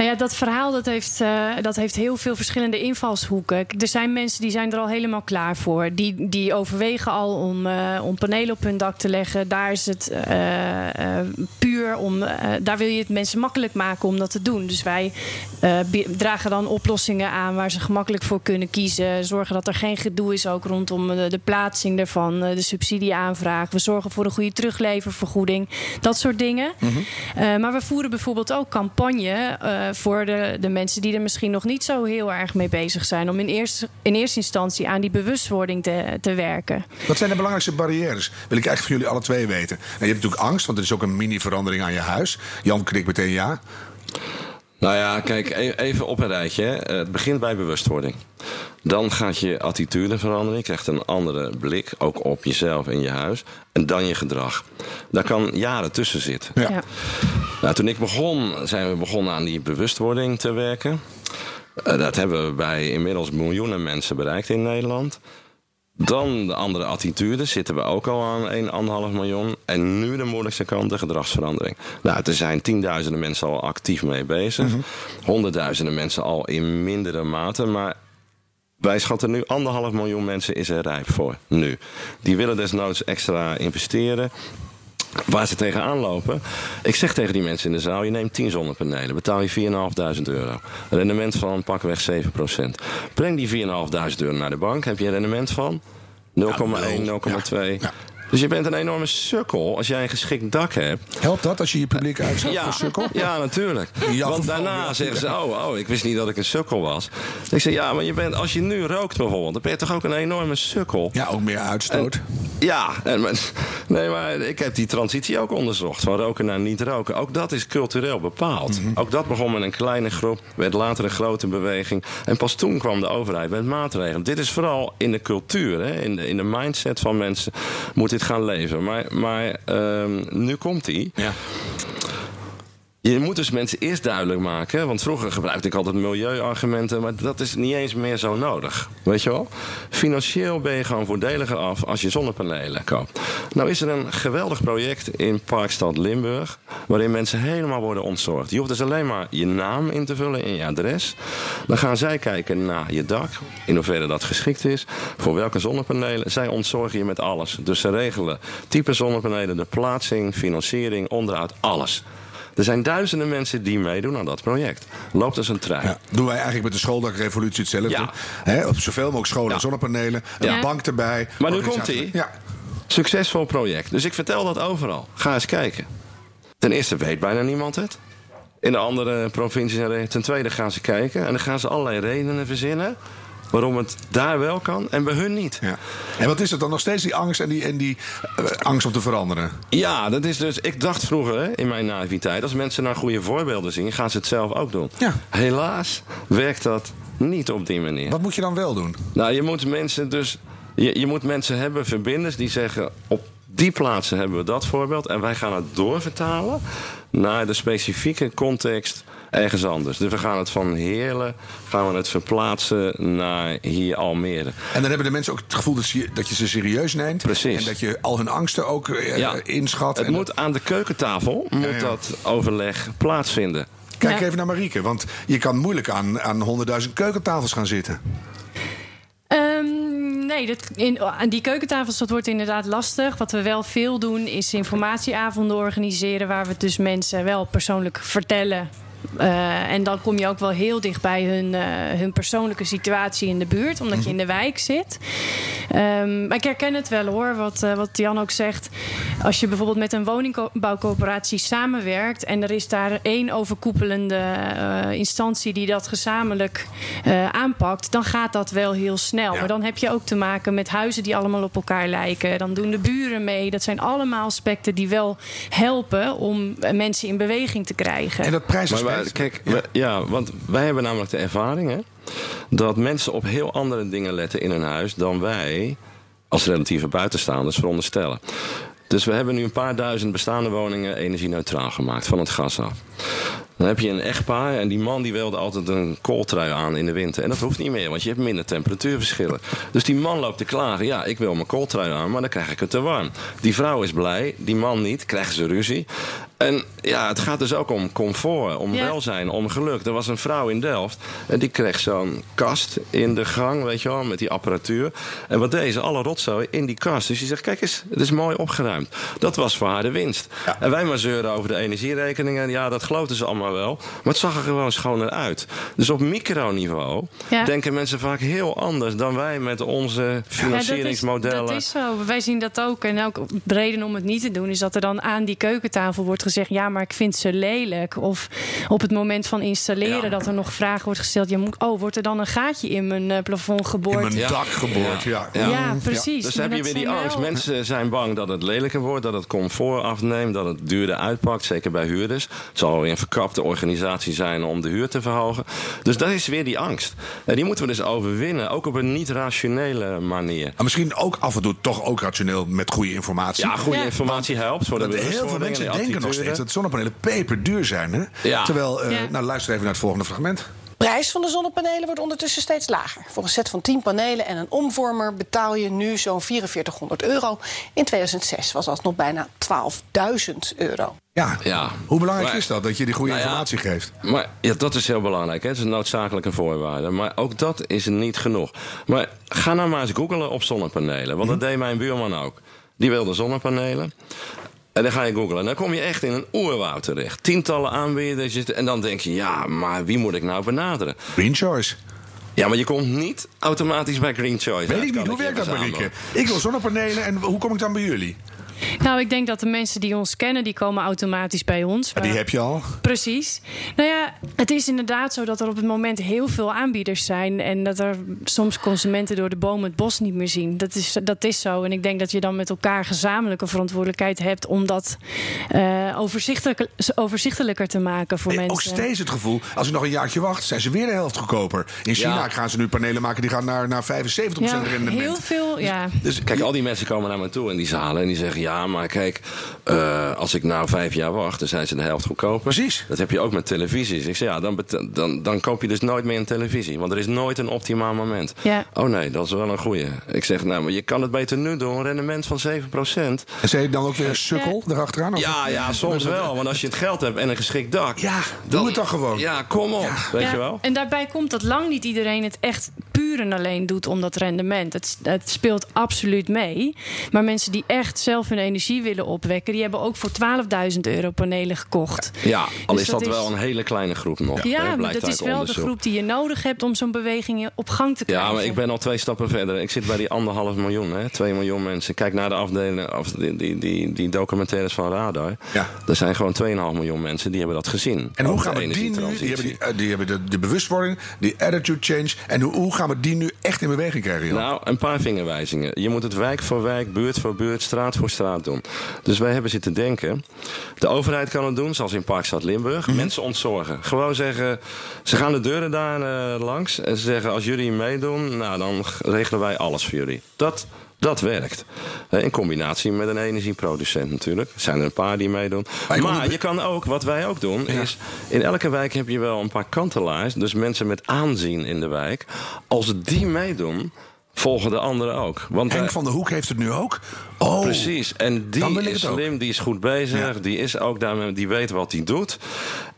Nou ja, dat verhaal dat heeft, uh, dat heeft heel veel verschillende invalshoeken. Er zijn mensen die zijn er al helemaal klaar voor. Die, die overwegen al om, uh, om panelen op hun dak te leggen. Daar is het uh, puur om. daar wil je het mensen makkelijk maken om dat te doen. Dus wij dragen dan oplossingen aan waar ze gemakkelijk voor kunnen kiezen. Zorgen dat er geen gedoe is ook rondom de, de plaatsing ervan, de subsidieaanvraag. We zorgen voor een goede terugleververgoeding. Dat soort dingen. Mm -hmm. maar we voeren bijvoorbeeld ook campagne voor de, de mensen die er misschien nog niet zo heel erg mee bezig zijn. Om in eerste, in eerste instantie aan die bewustwording te, te werken. Wat zijn de belangrijkste barrières? Wil ik eigenlijk van jullie alle twee weten. Nou, je hebt natuurlijk angst, want er is ook een mini-verandering aan je huis. Jan knikt meteen ja. Nou ja, kijk, e- even op een rijtje. Het begint bij bewustwording. Dan gaat je attitude veranderen. Je krijgt een andere blik, ook op jezelf en je huis. En dan je gedrag. Daar kan jaren tussen zitten. Ja. Nou, toen ik begon, zijn we begonnen aan die bewustwording te werken. Eh, dat hebben we bij inmiddels miljoenen mensen bereikt in Nederland. Dan de andere attitude zitten we ook al aan 1,5 miljoen. En nu de moeilijkste kant, de gedragsverandering. Nou, er zijn tienduizenden mensen al actief mee bezig. Mhm. Honderdduizenden mensen al in mindere mate. Maar wij schatten nu anderhalf miljoen mensen is er rijp voor. Nu. Die willen desnoods extra investeren. Waar ze tegenaan lopen. Ik zeg tegen die mensen in de zaal: je neemt 10 zonnepanelen, betaal je 4.500 euro. Rendement van pakweg 7%. Breng die 4.500 euro naar de bank, heb je een rendement van 0,1, 0,2. Dus je bent een enorme sukkel als jij een geschikt dak hebt. Helpt dat als je je publiek uitzet ja, voor sukkel? Ja, natuurlijk. Want daarna zeggen ze, oh, oh, ik wist niet dat ik een sukkel was. Ik zeg, ja, maar je bent, als je nu rookt bijvoorbeeld, dan ben je toch ook een enorme sukkel. Ja, ook meer uitstoot. ja, en, nee, maar ik heb die transitie ook onderzocht. Van roken naar niet roken. Ook dat is cultureel bepaald. Mhm. Ook dat begon met een kleine groep, werd later een grote beweging. En pas toen kwam de overheid met maatregelen. Dit is vooral in de cultuur, hè, in, de, in de mindset van mensen moet gaan leven. Maar, maar um, nu komt hij. Ja. Je moet dus mensen eerst duidelijk maken. Want vroeger gebruikte ik altijd milieuargumenten. Maar dat is niet eens meer zo nodig. Weet je wel? Financieel ben je gewoon voordeliger af als je zonnepanelen koopt. Nou is er een geweldig project in Parkstad Limburg. Waarin mensen helemaal worden ontzorgd. Je hoeft dus alleen maar je naam in te vullen en je adres. Dan gaan zij kijken naar je dak. In hoeverre dat geschikt is. Voor welke zonnepanelen. Zij ontzorgen je met alles. Dus ze regelen type zonnepanelen, de plaatsing, financiering, onderhoud, alles. Er zijn duizenden mensen die meedoen aan dat project. Loopt als een trein. Ja, doen wij eigenlijk met de schooldakrevolutie hetzelfde. Ja. op zoveel mogelijk scholen en zonnepanelen. Een bank erbij. Maar nu komt hij. Ja. Succesvol project. Dus ik vertel dat overal. Ga eens kijken. Ten eerste weet bijna niemand het. In de andere provincies en ten tweede gaan ze kijken. En dan gaan ze allerlei redenen verzinnen waarom het daar wel kan en bij hun niet. Ja. En wat is het dan nog steeds, die angst en die, en die uh, angst om te veranderen? Ja, dat is dus. Ik dacht vroeger hè, in mijn naïviteit, als mensen naar goede voorbeelden zien, gaan ze het zelf ook doen. Ja. Helaas werkt dat niet op die manier. Wat moet je dan wel doen? Nou, je moet mensen dus. Je, je moet mensen hebben, verbinders, die zeggen op die plaatsen hebben we dat voorbeeld. En wij gaan het doorvertalen naar de specifieke context ergens anders. Dus we gaan het van Heerlen gaan we het verplaatsen naar hier Almere. En dan hebben de mensen ook het gevoel dat je, dat je ze serieus neemt. Precies. En dat je al hun angsten ook uh, inschat. Het moet aan de keukentafel moet dat overleg plaatsvinden. Kijk Ja. even naar Marieke, want je kan moeilijk aan, aan 100.000 keukentafels gaan zitten. Ehm, nee, dat, in, aan die keukentafels dat wordt inderdaad lastig. Wat we wel veel doen is informatieavonden organiseren... waar we dus mensen wel persoonlijk vertellen... Eh, en dan kom je ook wel heel dicht bij hun, eh, hun persoonlijke situatie in de buurt, omdat je in de wijk zit. Ehm, maar ik herken het wel hoor, wat, eh, wat Jan ook zegt. Als je bijvoorbeeld met een woningbouwcoöperatie samenwerkt en er is daar één overkoepelende eh, instantie die dat gezamenlijk eh, aanpakt, dan gaat dat wel heel snel. Ja. Maar dan heb je ook te maken met huizen die allemaal op elkaar lijken. Dan doen de buren mee. Dat zijn allemaal aspecten die wel helpen om mensen in beweging te krijgen. En dat Maar kijk, ja, want wij hebben namelijk de ervaring hè, dat mensen op heel andere dingen letten in hun huis dan wij als relatieve buitenstaanders veronderstellen. Dus we hebben nu een paar duizend bestaande woningen energie-neutraal gemaakt van het gas af. Dan heb je een echtpaar en die man die wilde altijd een kooltrui aan in de winter. En dat hoeft niet meer, want je hebt minder temperatuurverschillen. Dus die man loopt te klagen. Ja, ik wil mijn kooltrui aan, maar dan krijg ik het te warm. Die vrouw is blij, die man niet, krijgen ze ruzie. En ja, het gaat dus ook om comfort, om Ja. welzijn, om geluk. Er was een vrouw in Delft en die kreeg zo'n kast in de gang, weet je wel, met die apparatuur. En wat deed ze? Alle rotzooi in die kast. Dus die zegt, kijk eens, het is mooi opgeruimd. Dat was voor haar de winst. En wij maar zeuren over de energierekeningen. Ja, dat geloofden ze allemaal wel. Maar het zag er gewoon schoner uit. Dus op microniveau Ja. denken mensen vaak heel anders dan wij met onze financieringsmodellen. Ja, dat, is, dat is zo. Wij zien dat ook. En ook de reden om het niet te doen is dat er dan aan die keukentafel wordt gezegd: ja, maar ik vind ze lelijk. Of op het moment van installeren Ja. dat er nog vragen wordt gesteld: ja, moet, oh, wordt er dan een gaatje in mijn eh, plafond in geboord? mijn Ja. dak geboord, ja. Ja. Ja, precies. Dus heb je weer die angst. wel- Mensen zijn bang dat het lelijker wordt, dat het comfort afneemt, dat het duurder uitpakt, zeker bij huurders. Het zal weer een organisatie zijn om de huur te verhogen. Dus dat is weer die angst. En die moeten we dus overwinnen, ook op een niet-rationele manier. Maar misschien ook af en toe toch ook rationeel met goede informatie. Ja, goede Ja. informatie helpt voor de heel veel mensen de denken nog steeds dat zonnepanelen peperduur zijn. Hè? Ja. Terwijl, eh, Ja. nou luister even naar het volgende fragment. Prijs van de zonnepanelen wordt ondertussen steeds lager. Voor een set van 10 panelen en een omvormer betaal je nu zo'n 4400 euro. In 2006 was dat nog bijna 12.000 euro. Ja. Ja. Hoe belangrijk Maar- is dat, dat je die goede Nou ja, informatie geeft? Maar ja, dat is heel belangrijk. Hè? Het is een noodzakelijke voorwaarde. Maar ook dat is niet genoeg. Maar ga nou maar eens googlen op zonnepanelen. Want dat deed mijn buurman ook. Die wilde zonnepanelen. En dan ga je googlen. En dan kom je echt in een oerwoud terecht. Tientallen aanbieders. En dan denk je, ja, maar wie moet ik nou benaderen? Green Choice. Ja, maar je komt niet automatisch bij Green Choice. Weet ik niet, hoe werkt dat. Marieke? Ik wil zonnepanelen en hoe kom ik dan bij jullie? Nou, ik denk dat de mensen die ons kennen, die komen automatisch bij ons. Ja, die Maar- heb je al. Precies. Nou ja, het is inderdaad zo dat er op het moment heel veel aanbieders zijn. En dat er soms consumenten door de bomen het bos niet meer zien. Dat is, dat is zo. En ik denk dat je dan met elkaar gezamenlijke verantwoordelijkheid hebt om dat eh, overzichtelijk, overzichtelijker te maken voor Nee, mensen. ook steeds het gevoel, als ik nog een jaartje wacht, zijn ze weer de helft goedkoper. In China Ja. gaan ze nu panelen maken die gaan naar, naar 75% ja, rendement. heel veel. Ja. Dus Kijk, al die mensen komen naar me toe in die zalen en die zeggen: Ja, maar kijk, eh, als ik nou vijf jaar wacht, dan zijn ze de helft goedkoper. Precies. Dat heb je ook met televisies. Ik zeg: Ja, dan, dan, dan koop je dus nooit meer een televisie, want er is nooit een optimaal moment. Ja. Oh nee, dat is wel een goeie. Ik zeg: Nou, maar je kan het beter nu doen, een rendement van 7%. En zei je dan ook weer een sukkel erachteraan? Of- Ja, ja, soms wel, want als je het geld hebt en een geschikt dak. Ja, doe het dan gewoon. Ja, kom op, weet Ja, je wel. En daarbij komt dat lang niet iedereen het echt puur en alleen doet om dat rendement. Het, het speelt absoluut mee. Maar mensen die echt zelf hun energie willen opwekken, die hebben ook voor 12.000 euro panelen gekocht. Ja, al Dus is dat, dat is- wel een hele kleine groep nog. Ja, hè, maar blijkt dat uit is wel de groep die je nodig hebt om zo'n beweging op gang te krijgen. Ja, maar ik ben al twee stappen verder. Ik zit bij die anderhalf miljoen, hè? twee miljoen mensen. Kijk naar de afdelingen, of die, die, die, die documentaires van Radar. Ja. Er zijn gewoon 2,5 miljoen mensen die hebben dat gezien. En hoe gaan de we die nu, die energietransitie. hebben, die, eh, die hebben de, de bewustwording, die attitude change. En hoe, hoe gaan we die nu echt in beweging krijgen? Joh? Nou, een paar vingerwijzingen. Je moet het wijk voor wijk, buurt voor buurt, straat voor straat doen. Dus wij hebben zitten denken. De overheid kan het doen, zoals in Parkstad Limburg. Mhm. Mensen ontzorgen. Gewoon zeggen, ze gaan de deuren daar eh, langs. En ze zeggen, als jullie meedoen, nou, dan regelen wij alles voor jullie. Dat... Dat werkt. Eh, In combinatie met een energieproducent natuurlijk. Er zijn er een paar die meedoen. Maar je kan ook, wat wij ook doen, Ja. is... In elke wijk heb je wel een paar kantelaars. Dus mensen met aanzien in de wijk. Als die meedoen, volgen de anderen ook. Want Henk wij- van der Hoek heeft het nu ook. Oh, Precies, en die is slim, die is goed bezig, Ja. die is ook daarmee, die weet wat hij doet.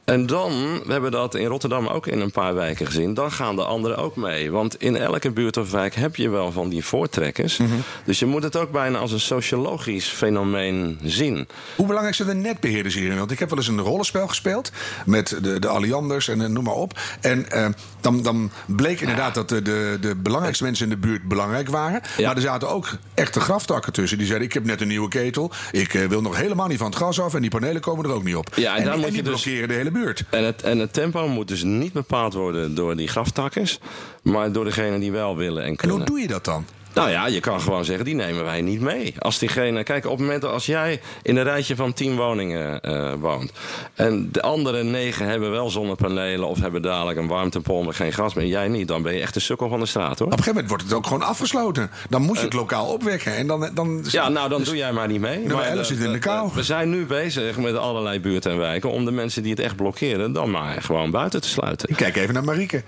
En dan, we hebben dat in Rotterdam ook in een paar wijken gezien, dan gaan de anderen ook mee. Want in elke buurt of wijk heb je wel van die voortrekkers. Mhm. Dus je moet het ook bijna als een sociologisch fenomeen zien. Hoe belangrijk zijn de netbeheerders hierin? Want ik heb wel eens een rollenspel gespeeld met de, de Allianders en eh, noem maar op. En eh, dan, dan bleek inderdaad dat de, de, de belangrijkste mensen in de buurt belangrijk waren. Ja. Maar er zaten ook echte graftakken tussen. Die zeiden: Ik heb net een nieuwe ketel. Ik eh, wil nog helemaal niet van het gas af. En die panelen komen er ook niet op. Ja, en die- en die je dus- blokkeren de hele buurt. En het, en het tempo moet dus niet bepaald worden door die graftakkers, maar door degenen die wel willen en En kunnen. hoe doe je dat dan? Nou ja, je kan gewoon zeggen, die nemen wij niet mee. Als diegene, kijk, op het moment dat als jij in een rijtje van tien woningen eh, woont. en de andere negen hebben wel zonnepanelen of hebben dadelijk een warmtepomp en geen gas meer. en jij niet, dan ben je echt een sukkel van de straat hoor. Op een gegeven moment wordt het ook gewoon afgesloten. Dan moet je het lokaal opwekken. En dan, dan, Ja, nou dan doe jij maar niet mee. Maar, 11 eh, zit in de kou. We zijn nu bezig met allerlei buurten en wijken om de mensen die het echt blokkeren, dan maar gewoon buiten te sluiten. Ik kijk even naar Marieke.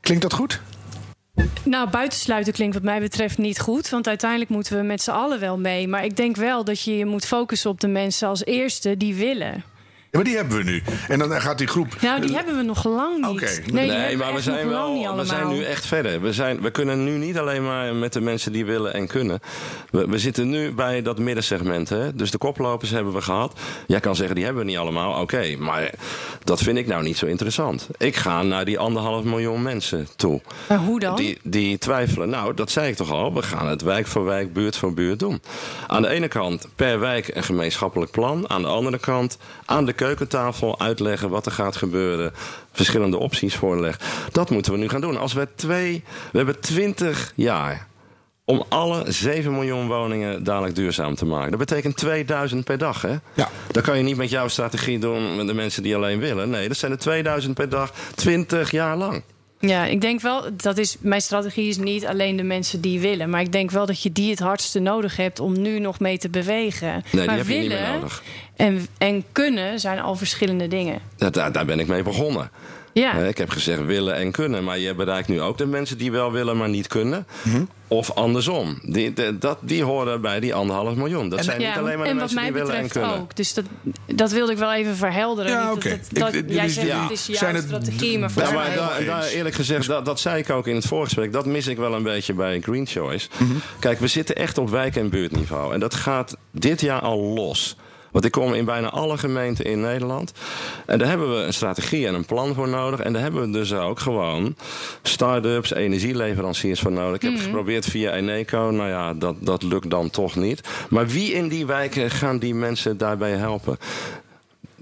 Klinkt dat goed? Nou, buitensluiten klinkt wat mij betreft niet goed. Want uiteindelijk moeten we met z'n allen wel mee. Maar ik denk wel dat je je moet focussen op de mensen als eerste die willen. Ja, maar die hebben we nu. En dan gaat die groep. Nou, die hebben we nog lang niet. Oké. Nee, maar we zijn, wel, we zijn nu echt verder. We, zijn, we kunnen nu niet alleen maar met de mensen die willen en kunnen. We, we zitten nu bij dat middensegment. Hè? Dus de koplopers hebben we gehad. Jij kan zeggen, die hebben we niet allemaal. Oké, maar dat vind ik nou niet zo interessant. Ik ga naar die anderhalf miljoen mensen toe. Maar hoe dan? Die, die twijfelen. Nou, dat zei ik toch al. We gaan het wijk voor wijk, buurt voor buurt doen. Aan de ene kant per wijk een gemeenschappelijk plan. Aan de andere kant aan de keukentafel uitleggen wat er gaat gebeuren. Verschillende opties voorleggen. Dat moeten we nu gaan doen. Als we twee. We hebben twintig jaar. Om alle 7 miljoen woningen dadelijk duurzaam te maken. Dat betekent 2000 per dag, hè? Ja. Dat kan je niet met jouw strategie doen met de mensen die alleen willen. Nee, dat zijn er 2000 per dag, 20 jaar lang. Ja, ik denk wel, dat is, mijn strategie is niet alleen de mensen die willen. Maar ik denk wel dat je die het hardste nodig hebt om nu nog mee te bewegen. die maar heb je niet meer willen nodig. En, en kunnen zijn al verschillende dingen. Daar, daar ben ik mee begonnen. Ja. Eh, Ik heb gezegd willen en kunnen. Maar je bereikt nu ook de mensen die wel willen, maar niet kunnen. Of andersom. Die, de- dat, die horen bij die anderhalf miljoen. Dat zijn ja, niet alleen maar de en wat mensen mij die willen en betreft kunnen. ook. Dus dat, dat wilde ik wel even verhelderen. Ja, dat, dat, Ik- dat- jij dus zegt die- het is jouw zijn het strategie, maar voor Ja, Daar maar daar, eerlijk gezegd, dat, dat zei ik ook in het voorgesprek. Dat mis ik wel een beetje bij Green Choice. Mhm. Kijk, we zitten echt op wijk- en buurtniveau. En dat gaat dit jaar al los. Want ik kom in bijna alle gemeenten in Nederland. En daar hebben we een strategie en een plan voor nodig. En daar hebben we dus ook gewoon start-ups, energieleveranciers voor nodig. Ik heb het geprobeerd via Eneco. Nou ja, dat, dat lukt dan toch niet. Maar wie in die wijken gaan die mensen daarbij helpen?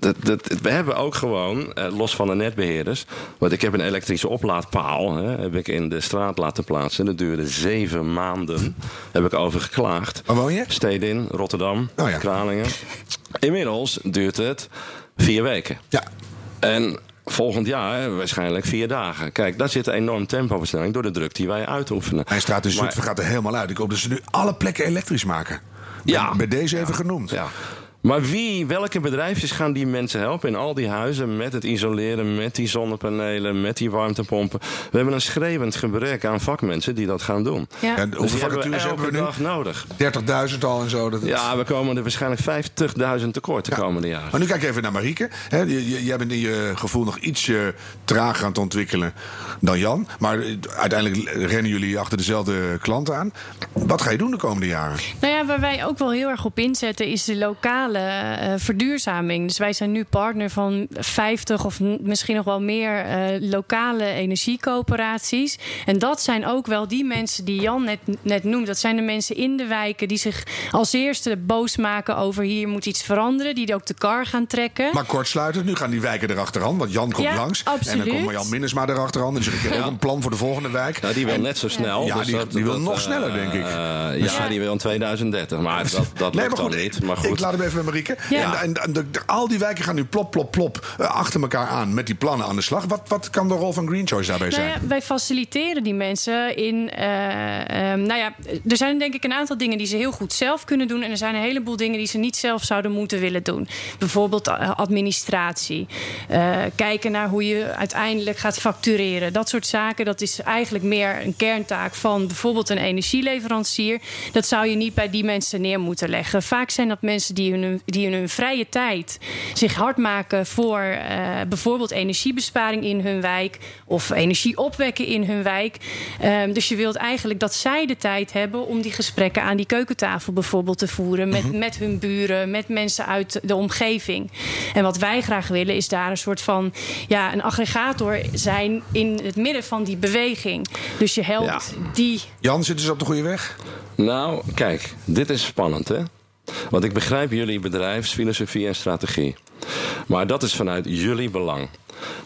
Dat, dat, we hebben ook gewoon, eh, los van de netbeheerders. Want ik heb een elektrische oplaadpaal. Hè, heb ik in de straat laten plaatsen. Dat duurde zeven maanden. Heb ik over geklaagd. Waar woon je? Stedin, Rotterdam, Oh ja. Kralingen. Inmiddels duurt het vier weken. Ja. En volgend jaar waarschijnlijk vier dagen. Kijk, daar zit een enorm tempoversnelling door de druk die wij uitoefenen. Mijn straat in Maar- gaat er helemaal uit. Ik hoop dat ze nu alle plekken elektrisch maken. Ja. Bij deze even genoemd. Ja. Maar wie, welke bedrijfjes gaan die mensen helpen in al die huizen met het isoleren, met die zonnepanelen, met die warmtepompen? We hebben een schreeuwend gebrek aan vakmensen die dat gaan doen. Ja. En Dus hoeveel die hebben we vacatures hebben elke we nu? dag nodig. 30.000 al en zo. Dat Ja, we komen er waarschijnlijk 50.000 tekort de Ja. komende jaren. Maar nu kijk even naar Marieke. Hè, je- je- jij bent in je gevoel nog ietsje trager aan het ontwikkelen dan Jan. Maar eh, uiteindelijk rennen jullie achter dezelfde klanten aan. Wat ga je doen de komende jaren? Nou ja, waar wij ook wel heel erg op inzetten is de lokale eh, verduurzaming. Dus wij zijn nu partner van 50 of misschien nog wel meer eh, lokale energiecoöperaties. En dat zijn ook wel die mensen die Jan net, net noemt. Dat zijn de mensen in de wijken die zich als eerste boos maken over hier moet iets veranderen. Die ook de kar gaan trekken. Maar kortsluitend, nu gaan die wijken erachteraan. Want Jan komt Ja, langs. En absoluut. dan komt Marjan Minnesma erachteraan. Dus ik heb ook een plan voor de volgende wijk. Nou, die wil net zo snel. Ja, dus die- dat- die wil dat, nog sneller, denk ik. eh, ja, die wil in 2030. Maar dat, dat Nee, lukt maar goed, dan niet. Maar goed. ik laat hem even met Marieke. Ja. En, en, al die wijken gaan nu plop, plop, plop eh, achter elkaar aan met die plannen aan de slag. Wat, wat kan de rol van Green Choice daarbij Nou zijn? ja, wij faciliteren die mensen in. eh, ehm, nou ja, er zijn denk ik een aantal dingen die ze heel goed zelf kunnen doen. En er zijn een heleboel dingen die ze niet zelf zouden moeten willen doen. Bijvoorbeeld eh, administratie. Kijken naar hoe je uiteindelijk gaat factureren. Dat soort zaken. Dat is eigenlijk meer een kerntaak van bijvoorbeeld een energieleverancier. Dat zou je niet bij die mensen neer moeten leggen. Vaak zijn dat mensen die hun hun, die in hun vrije tijd zich hard maken voor uh, bijvoorbeeld energiebesparing in hun wijk of energie opwekken in hun wijk. Um, dus je wilt eigenlijk dat zij de tijd hebben om die gesprekken aan die keukentafel bijvoorbeeld te voeren met, mm -hmm. met hun buren, met mensen uit de omgeving. En wat wij graag willen is daar een soort van ja, een aggregator zijn in het midden van die beweging. Dus je helpt ja. die. Jan, zitten ze op de goede weg? Nou, kijk, dit is spannend hè. Want ik begrijp jullie bedrijfsfilosofie en strategie. Maar dat is vanuit jullie belang.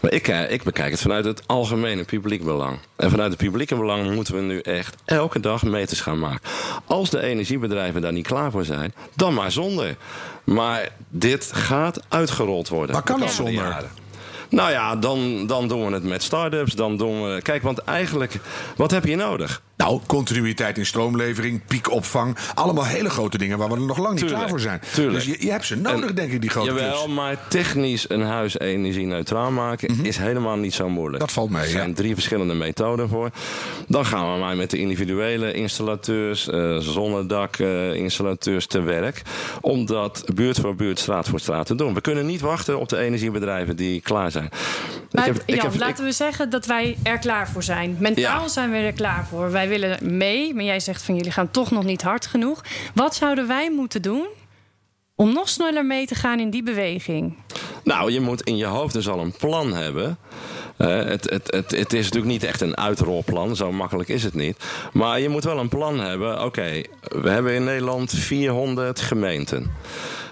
Maar ik, ik bekijk het vanuit het algemene publiek belang. En vanuit het publieke belang moeten we nu echt elke dag meters gaan maken. Als de energiebedrijven daar niet klaar voor zijn, dan maar zonder. Maar dit gaat uitgerold worden. Maar kan het zonder? Jaren. Nou ja, dan, dan doen we het met start-ups. Dan doen we. Kijk, want eigenlijk, wat heb je nodig? Nou, continuïteit in stroomlevering, piekopvang. Allemaal hele grote dingen waar we er nog lang niet Tuurlijk, klaar voor zijn. Tuurlijk. Dus je, je hebt ze nodig, En- denk ik, die grote Jawel, clubs. maar technisch een huis energie-neutraal maken is helemaal niet zo moeilijk. Dat valt mee, Er zijn ja. drie verschillende methoden voor. Dan gaan we maar met de individuele installateurs, eh zonnedakinstallateurs te werk. Om dat buurt voor buurt, straat voor straat te doen. We kunnen niet wachten op de energiebedrijven die klaar zijn. Maar Ik heb- ik Jan, ik- laten we zeggen dat wij er klaar voor zijn. Mentaal Ja. zijn we er klaar voor. Wij willen mee, maar jij zegt van jullie gaan toch nog niet hard genoeg. Wat zouden wij moeten doen om nog sneller mee te gaan in die beweging? Nou, je moet in je hoofd dus al een plan hebben. Eh, het, het, het, het is natuurlijk niet echt een uitrolplan, zo makkelijk is het niet. Maar je moet wel een plan hebben. Oké, we hebben in Nederland 400 gemeenten.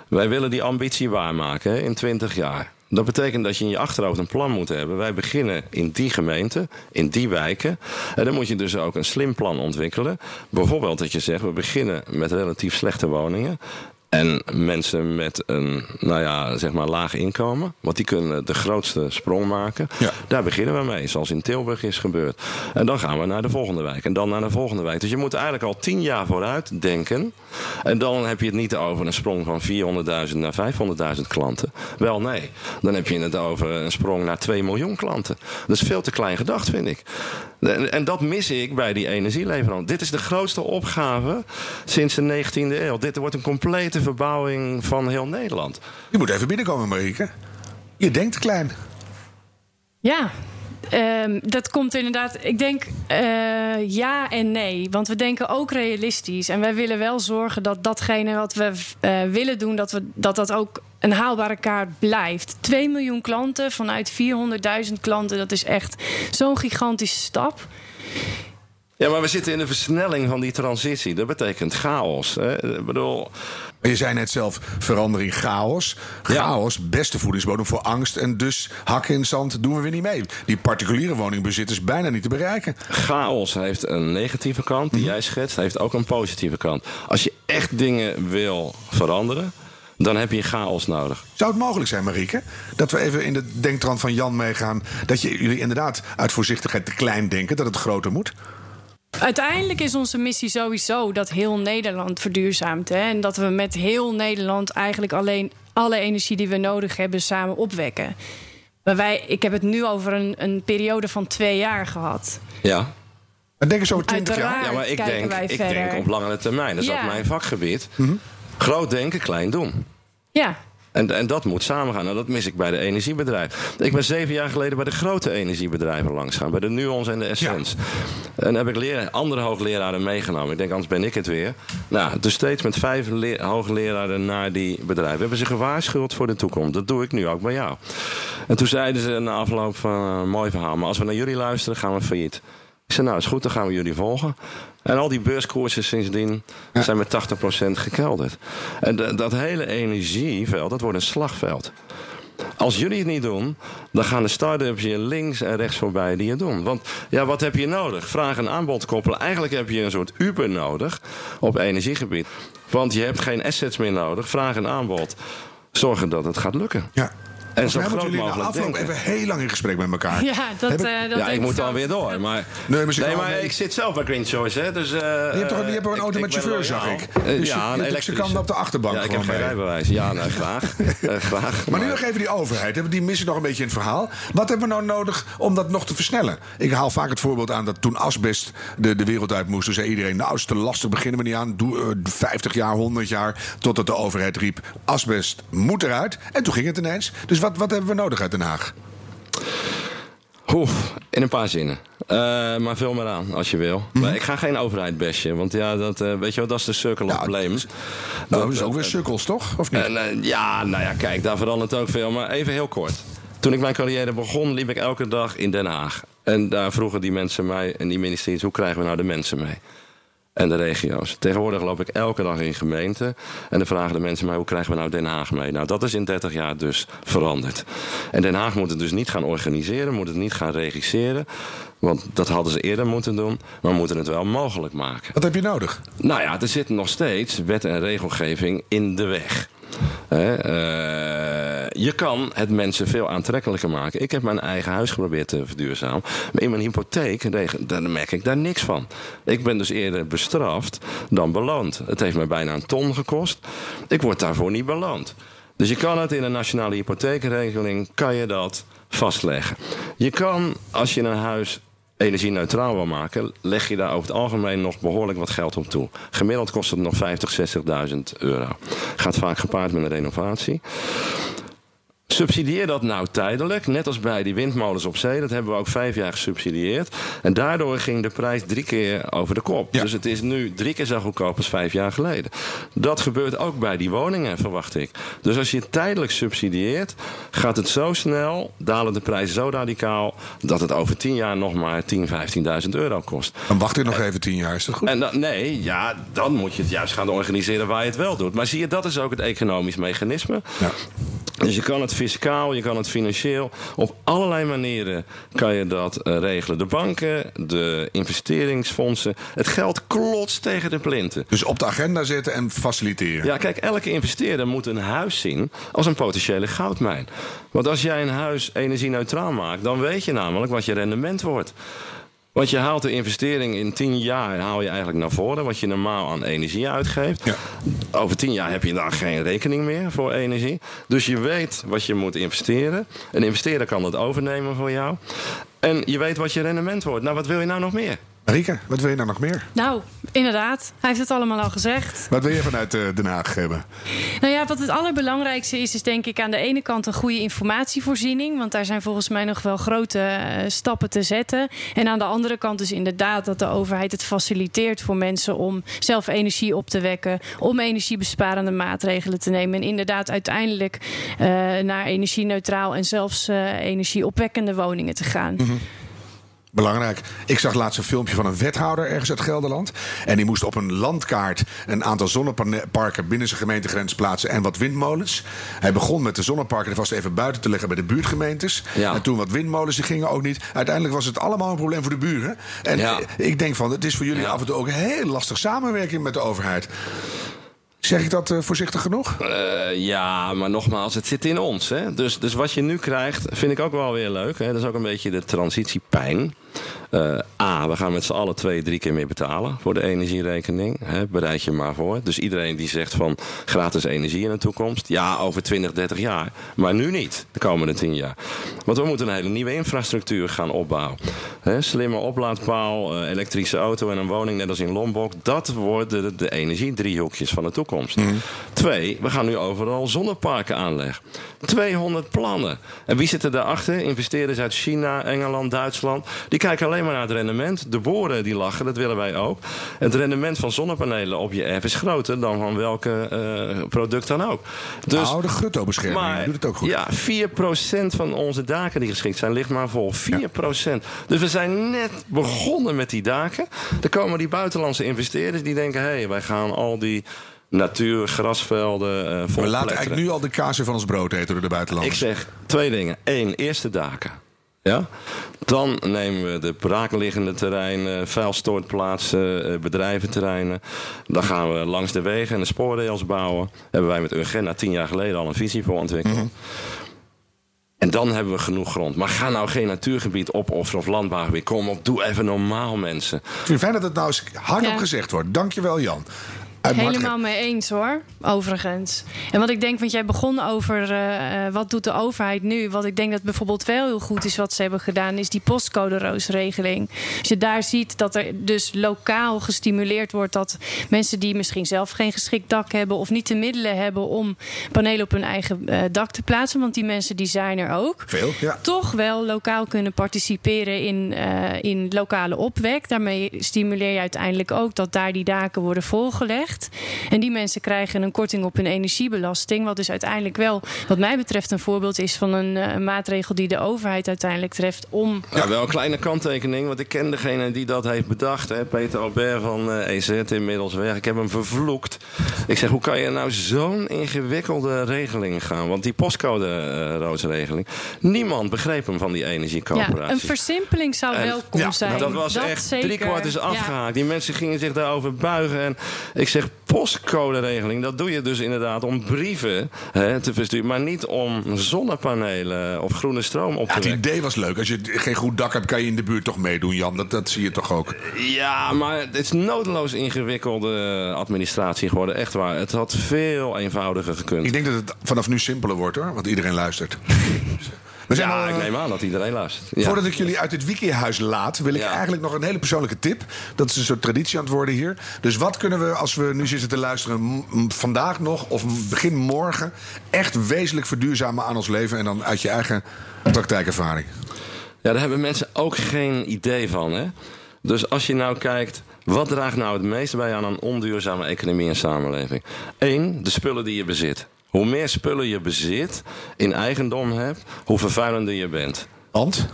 Wij willen die ambitie waarmaken in 20 jaar. Dat betekent dat je in je achterhoofd een plan moet hebben. Wij beginnen in die gemeente, in die wijken. En dan moet je dus ook een slim plan ontwikkelen. Bijvoorbeeld dat je zegt, we beginnen met relatief slechte woningen. En mensen met een, nou ja, zeg maar laag inkomen. Want die kunnen de grootste sprong maken. Ja. Daar beginnen we mee, zoals in Tilburg is gebeurd. En dan gaan we naar de volgende wijk. En dan naar de volgende wijk. Dus je moet eigenlijk al tien jaar vooruit denken. En dan heb je het niet over een sprong van 400.000 naar 500.000 klanten. Wel nee, dan heb je het over een sprong naar 2 miljoen klanten. Dat is veel te klein gedacht, vind ik. En, en dat mis ik bij die energieleverant. Dit is de grootste opgave sinds de 19e eeuw. Dit wordt een complete verbouwing van heel Nederland. Je moet even binnenkomen, Marieke. Je denkt klein. Ja, ehm, dat komt inderdaad. Ik denk eh, ja en nee. Want we denken ook realistisch. En wij willen wel zorgen dat datgene wat we eh, willen doen, dat, we, dat dat ook een haalbare kaart blijft. 2 miljoen klanten vanuit 400.000 klanten. Dat is echt zo'n gigantische stap. Ja, maar we zitten in de versnelling van die transitie. Dat betekent chaos. Hè? Ik bedoel, Je zei net zelf, verandering chaos. Chaos, beste voedingsbodem voor angst. En dus hakken in zand doen we weer niet mee. Die particuliere woningbezitters bijna niet te bereiken. chaos heeft een negatieve kant, die jij schetst, heeft ook een positieve kant. Als je echt dingen wil veranderen, dan heb je chaos nodig. Zou het mogelijk zijn, Marieke, dat we even in de denktrand van Jan meegaan... dat je, jullie inderdaad uit voorzichtigheid te klein denken, dat het groter moet? Uiteindelijk is onze missie sowieso dat heel Nederland verduurzaamt. Hè? En dat we met heel Nederland eigenlijk alleen alle energie die we nodig hebben samen opwekken. Maar wij, ik heb het nu over een, een periode van twee jaar gehad. Ja, En denk eens over 20 jaar. Uiteraard. ja maar ik denk, ik verder. denk op langere termijn. Dat is Ja. ook mijn vakgebied. Groot denken, klein doen. Ja, En, en dat moet samengaan. Nou, dat mis ik bij de energiebedrijven. Ik ben zeven jaar geleden bij de grote energiebedrijven langs gaan. Bij de Nuons en de Essence. En heb ik leer, andere hoogleraren meegenomen. Ik denk, anders ben ik het weer. Nou, dus steeds met vijf hoogleraren naar die bedrijven. Hebben ze gewaarschuwd voor de toekomst. Dat doe ik nu ook bij jou. En toen zeiden ze na afloop van, eh, mooi verhaal. Maar als we naar jullie luisteren, gaan we failliet. Ik zei, nou is goed, dan gaan we jullie volgen. En al die beurskoersen sindsdien zijn met 80% gekelderd. En dat hele energieveld, dat wordt een slagveld. Als jullie het niet doen, dan gaan de start-ups je links en rechts voorbij die het doen. Want ja, wat heb je nodig? Vraag en aanbod koppelen. Eigenlijk heb je een soort Uber nodig op energiegebied. Want je hebt geen assets meer nodig. Vraag en aanbod. Zorgen dat het gaat lukken. Ja. En zo groot jullie na mogelijk afloop denken. even heel lang in gesprek met elkaar. Ja, dat, Hebben- eh, dat ja, ik moet dan weer door. Maar, Nee, maar ik zit zelf bij Green Choice, hè. Dus, eh, Je hebt toch je hebt wel een ik- auto ik met chauffeur, zag ik. Eh, Dus je- je ja, hebt een ze kan op de achterbank Ja, ik heb geen mee. rijbewijs. Ja, nou, graag. Eh, graag. Maar nu nog even die overheid. Die missen nog een beetje in het verhaal. Wat hebben we nou nodig om dat nog te versnellen? Ik haal vaak het voorbeeld aan dat toen asbest de, de wereld uit moest. Toen zei iedereen, nou is te lastig, beginnen we niet aan. Doe eh, 50 jaar, 100 jaar. Totdat de overheid riep, asbest moet eruit. En toen ging het ineens. Dus wat, wat hebben we nodig uit Den Haag? Oef, in een paar zinnen. Eh, maar vul maar aan, als je wil. Maar ik ga geen overheid bashen, want ja, dat, eh, weet je dat is de circle of Ja, blame. Nou, dat is ook eh, weer sukkels, toch? Of niet? Eh, ja, nou ja, kijk, daar verandert ook veel. Maar even heel kort. Toen ik mijn carrière begon, liep ik elke dag in Den Haag. En daar vroegen die mensen mij en die ministeries... hoe krijgen we nou de mensen mee? En de regio's. Tegenwoordig loop ik elke dag in gemeenten. En dan vragen de mensen mij, hoe krijgen we nou Den Haag mee? Nou, dat is in 30 jaar dus veranderd. En Den Haag moet het dus niet gaan organiseren, moet het niet gaan regisseren. Want dat hadden ze eerder moeten doen. Maar we moeten het wel mogelijk maken. Wat heb je nodig? Nou ja, er zit nog steeds wet en regelgeving in de weg. Eh, je kan het mensen veel aantrekkelijker maken. Ik heb mijn eigen huis geprobeerd te verduurzamen. Maar in mijn hypotheek daar merk ik daar niks van. Ik ben dus eerder bestraft dan beloond. Het heeft mij bijna een ton gekost. Ik word daarvoor niet beloond. Dus je kan het in een nationale hypotheekregeling kan je dat vastleggen. Je kan, als je een huis energie-neutraal wil maken, leg je daar over het algemeen nog behoorlijk wat geld op toe. Gemiddeld kost het nog 50, 60.000 euro. Gaat vaak gepaard met een renovatie. Subsidieer dat nou tijdelijk, net als bij die windmolens op zee. Dat hebben we ook vijf jaar gesubsidieerd. En daardoor ging de prijs drie keer over de kop. Ja. Dus het is nu drie keer zo goedkoop als vijf jaar geleden. Dat gebeurt ook bij die woningen, verwacht ik. Dus als je het tijdelijk subsidieert, gaat het zo snel, dalen de prijzen zo radicaal, dat het over tien jaar nog maar 10.000, 15.000 euro kost. Dan wacht ik nog even tien jaar, is dat goed? En dan, nee, ja, dan moet je het juist gaan organiseren waar je het wel doet. Maar zie je, dat is ook het economisch mechanisme. Ja. Dus je kan het fiscaal, je kan het financieel. Op allerlei manieren kan je dat eh, regelen. De banken, de investeringsfondsen. Het geld klotst tegen de plinten. Dus op de agenda zetten en faciliteren. Ja, kijk, elke investeerder moet een huis zien als een potentiële goudmijn. Want als jij een huis energie-neutraal maakt, dan weet je namelijk wat je rendement wordt. Want je haalt de investering in 10 jaar haal je eigenlijk naar voren, wat je normaal aan energie uitgeeft. Ja. Over 10 jaar heb je dan geen rekening meer voor energie. Dus je weet wat je moet investeren. Een investeerder kan dat overnemen voor jou. En je weet wat je rendement wordt. Nou, wat wil je nou nog meer? Marieke, wat wil je nou nog meer? Nou, inderdaad. Hij heeft het allemaal al gezegd. Wat wil je vanuit eh, Den Haag hebben? Nou ja, wat het allerbelangrijkste is, is denk ik aan de ene kant een goede informatievoorziening. Want daar zijn volgens mij nog wel grote eh, stappen te zetten. En aan de andere kant dus inderdaad dat de overheid het faciliteert voor mensen om zelf energie op te wekken. Om energiebesparende maatregelen te nemen. En inderdaad uiteindelijk eh, naar energie-neutraal en zelfs energieopwekkende woningen te gaan. Belangrijk. Ik zag laatst een filmpje van een wethouder ergens uit Gelderland. En die moest op een landkaart een aantal zonneparken binnen zijn gemeentegrens plaatsen en wat windmolens. Hij begon met de zonneparken er vast even buiten te leggen bij de buurtgemeentes. Ja. En toen wat windmolens, die gingen ook niet. Uiteindelijk was het allemaal een probleem voor de buren. En Ja. ik denk van, het is voor jullie Ja. af en toe ook heel lastig samenwerking met de overheid. Zeg ik dat eh, voorzichtig genoeg? Eh, ja, maar nogmaals, het zit in ons. Hè? Dus, dus wat je nu krijgt, vind ik ook wel weer leuk. Hè? Dat is ook een beetje de transitiepijn. Eh, A, we gaan met z'n allen twee, drie keer meer betalen voor de energierekening. Hè? Bereid je maar voor. Dus iedereen die zegt van gratis energie in de toekomst. Ja, over 20, 30 jaar. Maar nu niet, de komende 10 jaar. Want we moeten een hele nieuwe infrastructuur gaan opbouwen. Hè? Slimme oplaadpaal, eh, elektrische auto en een woning, net als in Lombok. Dat worden de, de energiedriehoekjes van de toekomst. Twee, we gaan nu overal zonneparken aanleggen. 200 plannen. En wie zitten daarachter? Investeerders uit China, Engeland, Duitsland. Die kijken alleen maar naar het rendement. De boeren die lachen, dat willen wij ook. Het rendement van zonnepanelen op je erf is groter dan van welke eh, product dan ook. Dus, nou, de gutto-bescherming doet het ook goed. Ja, 4% van onze daken die geschikt zijn, ligt maar vol. 4%. Dus we zijn net begonnen met die daken. Er komen die buitenlandse investeerders die denken... hé, hey, wij gaan al die natuur, grasvelden uh, We laten eigenlijk nu al de kazen van ons brood eten door de Ik buitenlanders. zeg twee dingen. Eén, eerste daken. Ja? Dan nemen we de braakliggende terreinen, vuilstortplaatsen, eh, bedrijventerreinen. Dan gaan we langs de wegen en de spoorrails bouwen. Hebben wij met Urgenda tien jaar geleden al een visie voor ontwikkeld. En dan hebben we genoeg grond. Maar ga nou geen natuurgebied opofferen of landbouwgebied. Kom op, doe even normaal, mensen. Ik vind het fijn dat het nou eens hardop Ja. gezegd wordt. Dankjewel, Jan. Helemaal mee eens hoor, overigens. En wat ik denk, want jij begon over eh, eh, wat doet de overheid nu. Wat ik denk dat bijvoorbeeld wel heel goed is wat ze hebben gedaan, is die postcode-roosregeling. Als je daar ziet dat er dus lokaal gestimuleerd wordt dat mensen die misschien zelf geen geschikt dak hebben of niet de middelen hebben om panelen op hun eigen eh, dak te plaatsen, want die mensen die zijn er ook Veel, ja. toch wel lokaal kunnen participeren in, in lokale opwek. Daarmee stimuleer je uiteindelijk ook dat daar die daken worden volgelegd. En die mensen krijgen een korting op hun energiebelasting. Wat dus uiteindelijk wel, wat mij betreft, een voorbeeld is van een, eh, een maatregel die de overheid uiteindelijk treft om. Ja, wel een kleine kanttekening, want ik ken degene die dat heeft bedacht. Hè? Peter Albert van eh EZ, inmiddels weg. Ik heb hem vervloekt. Ik zeg, hoe kan je nou zo'n ingewikkelde regeling gaan? Want die postcode-roodsregeling, niemand begreep hem van die Ja, energiecoöperatie. een versimpeling zou En- welkom ja, zijn. Dat was echt zeker. drie kwart is Ja. afgehaakt. Die mensen gingen zich daarover buigen. En ik zeg, postcode-regeling, dat doe je dus inderdaad om brieven hè, te versturen. Maar niet om zonnepanelen of groene stroom op Ja, te het wekken. idee was leuk. Als je geen goed dak hebt, kan je in de buurt toch meedoen, Jan. Dat, dat zie je toch ook. Ja, maar het is nodeloos ingewikkelde administratie geworden. Echt waar. Het had veel eenvoudiger gekund. Ik denk dat het vanaf nu simpeler wordt, hoor. Want iedereen luistert. We zijn ja, al, ik eh, neem aan dat iedereen luistert. Ja. Voordat ik jullie uit dit wikihuis laat, wil ik Ja. eigenlijk nog een hele persoonlijke tip. Dat is een soort traditie aan het worden hier. Dus wat kunnen we, als we nu zitten te luisteren, vandaag nog of begin morgen, echt wezenlijk verduurzamen aan ons leven en dan uit je eigen praktijkervaring? Ja, daar hebben mensen ook geen idee van. Hè? Dus als je nou kijkt, wat draagt nou het meeste bij aan een onduurzame economie en samenleving? Eén, de spullen die je bezit. Hoe meer spullen je bezit, in eigendom hebt, hoe vervuilender je bent. Want?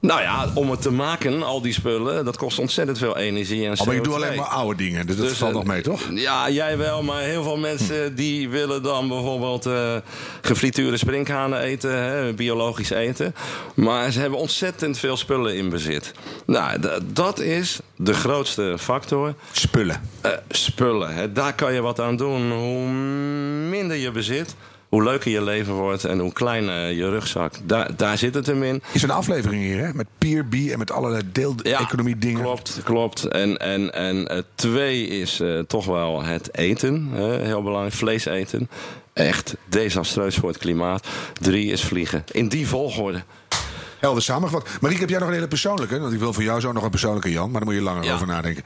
Nou ja, om het te maken, al die spullen, dat kost ontzettend veel energie en Oh, maar ik doe CO2. alleen maar oude dingen, dus dat Dus, valt eh, nog mee, toch? Ja, jij wel, maar heel veel mensen die willen dan bijvoorbeeld eh gefrituurde sprinkhanen eten, hè, biologisch eten. Maar ze hebben ontzettend veel spullen in bezit. Nou, dat is de grootste factor. Spullen. Eh, spullen, hè, daar kan je wat aan doen. Hoe minder je bezit, hoe leuker je leven wordt en hoe kleiner je rugzak. Daar, daar zit het hem in. Is een aflevering hier, hè? Met peer B en met allerlei deeleconomie dingen. Klopt, klopt. En, en, en eh, twee is eh, toch wel het eten. hè, heel belangrijk, vlees eten. Echt desastreus voor het klimaat. Drie is vliegen. In die volgorde. Helder samengevat. Marieke, heb jij nog een hele persoonlijke? Want ik wil voor jou zo nog een persoonlijke, Jan. Maar daar moet je langer Ja. over nadenken.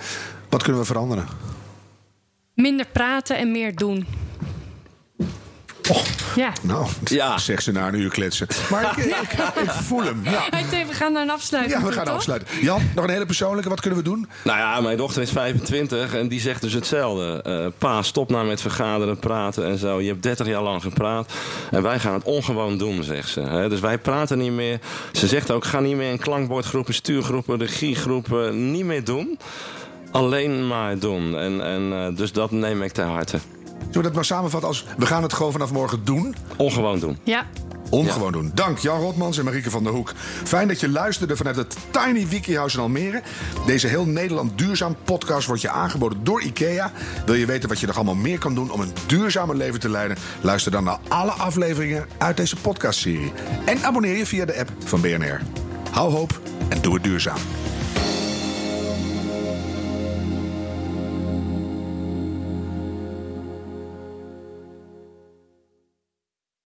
Wat kunnen we veranderen? Minder praten en meer doen. Ja. Nou, Ja. zeg ze na een uur kletsen. Maar ik, ik, ik voel hem. Ja. Hey, Tim, we gaan naar een afsluiting. ja, we gaan toch? afsluiten. Jan, nog een hele persoonlijke. Wat kunnen we doen? Nou ja, mijn dochter is 25 en die zegt dus hetzelfde. Eh, pa, stop nou met vergaderen, praten en zo. Je hebt 30 jaar lang gepraat. En wij gaan het ongewoon doen, zegt ze. hè. Dus wij praten niet meer. Ze zegt ook, ga niet meer in klankbordgroepen, stuurgroepen, regiegroepen. Niet meer doen. Alleen maar doen. En, en, eh, dus dat neem ik ter harte. Zullen we dat maar samenvatten als... we gaan het gewoon vanaf morgen doen? Ongewoon doen. Ja. Ongewoon doen. Dank Jan Rotmans en Marieke van der Hoek. Fijn dat je luisterde vanuit het Tiny Wikihuis in Almere. Deze heel Nederland duurzaam podcast wordt je aangeboden door IKEA. Wil je weten wat je nog allemaal meer kan doen om een duurzamer leven te leiden? Luister dan naar alle afleveringen uit deze podcastserie. En abonneer je via de app van BNR. Hou hoop en doe het duurzaam.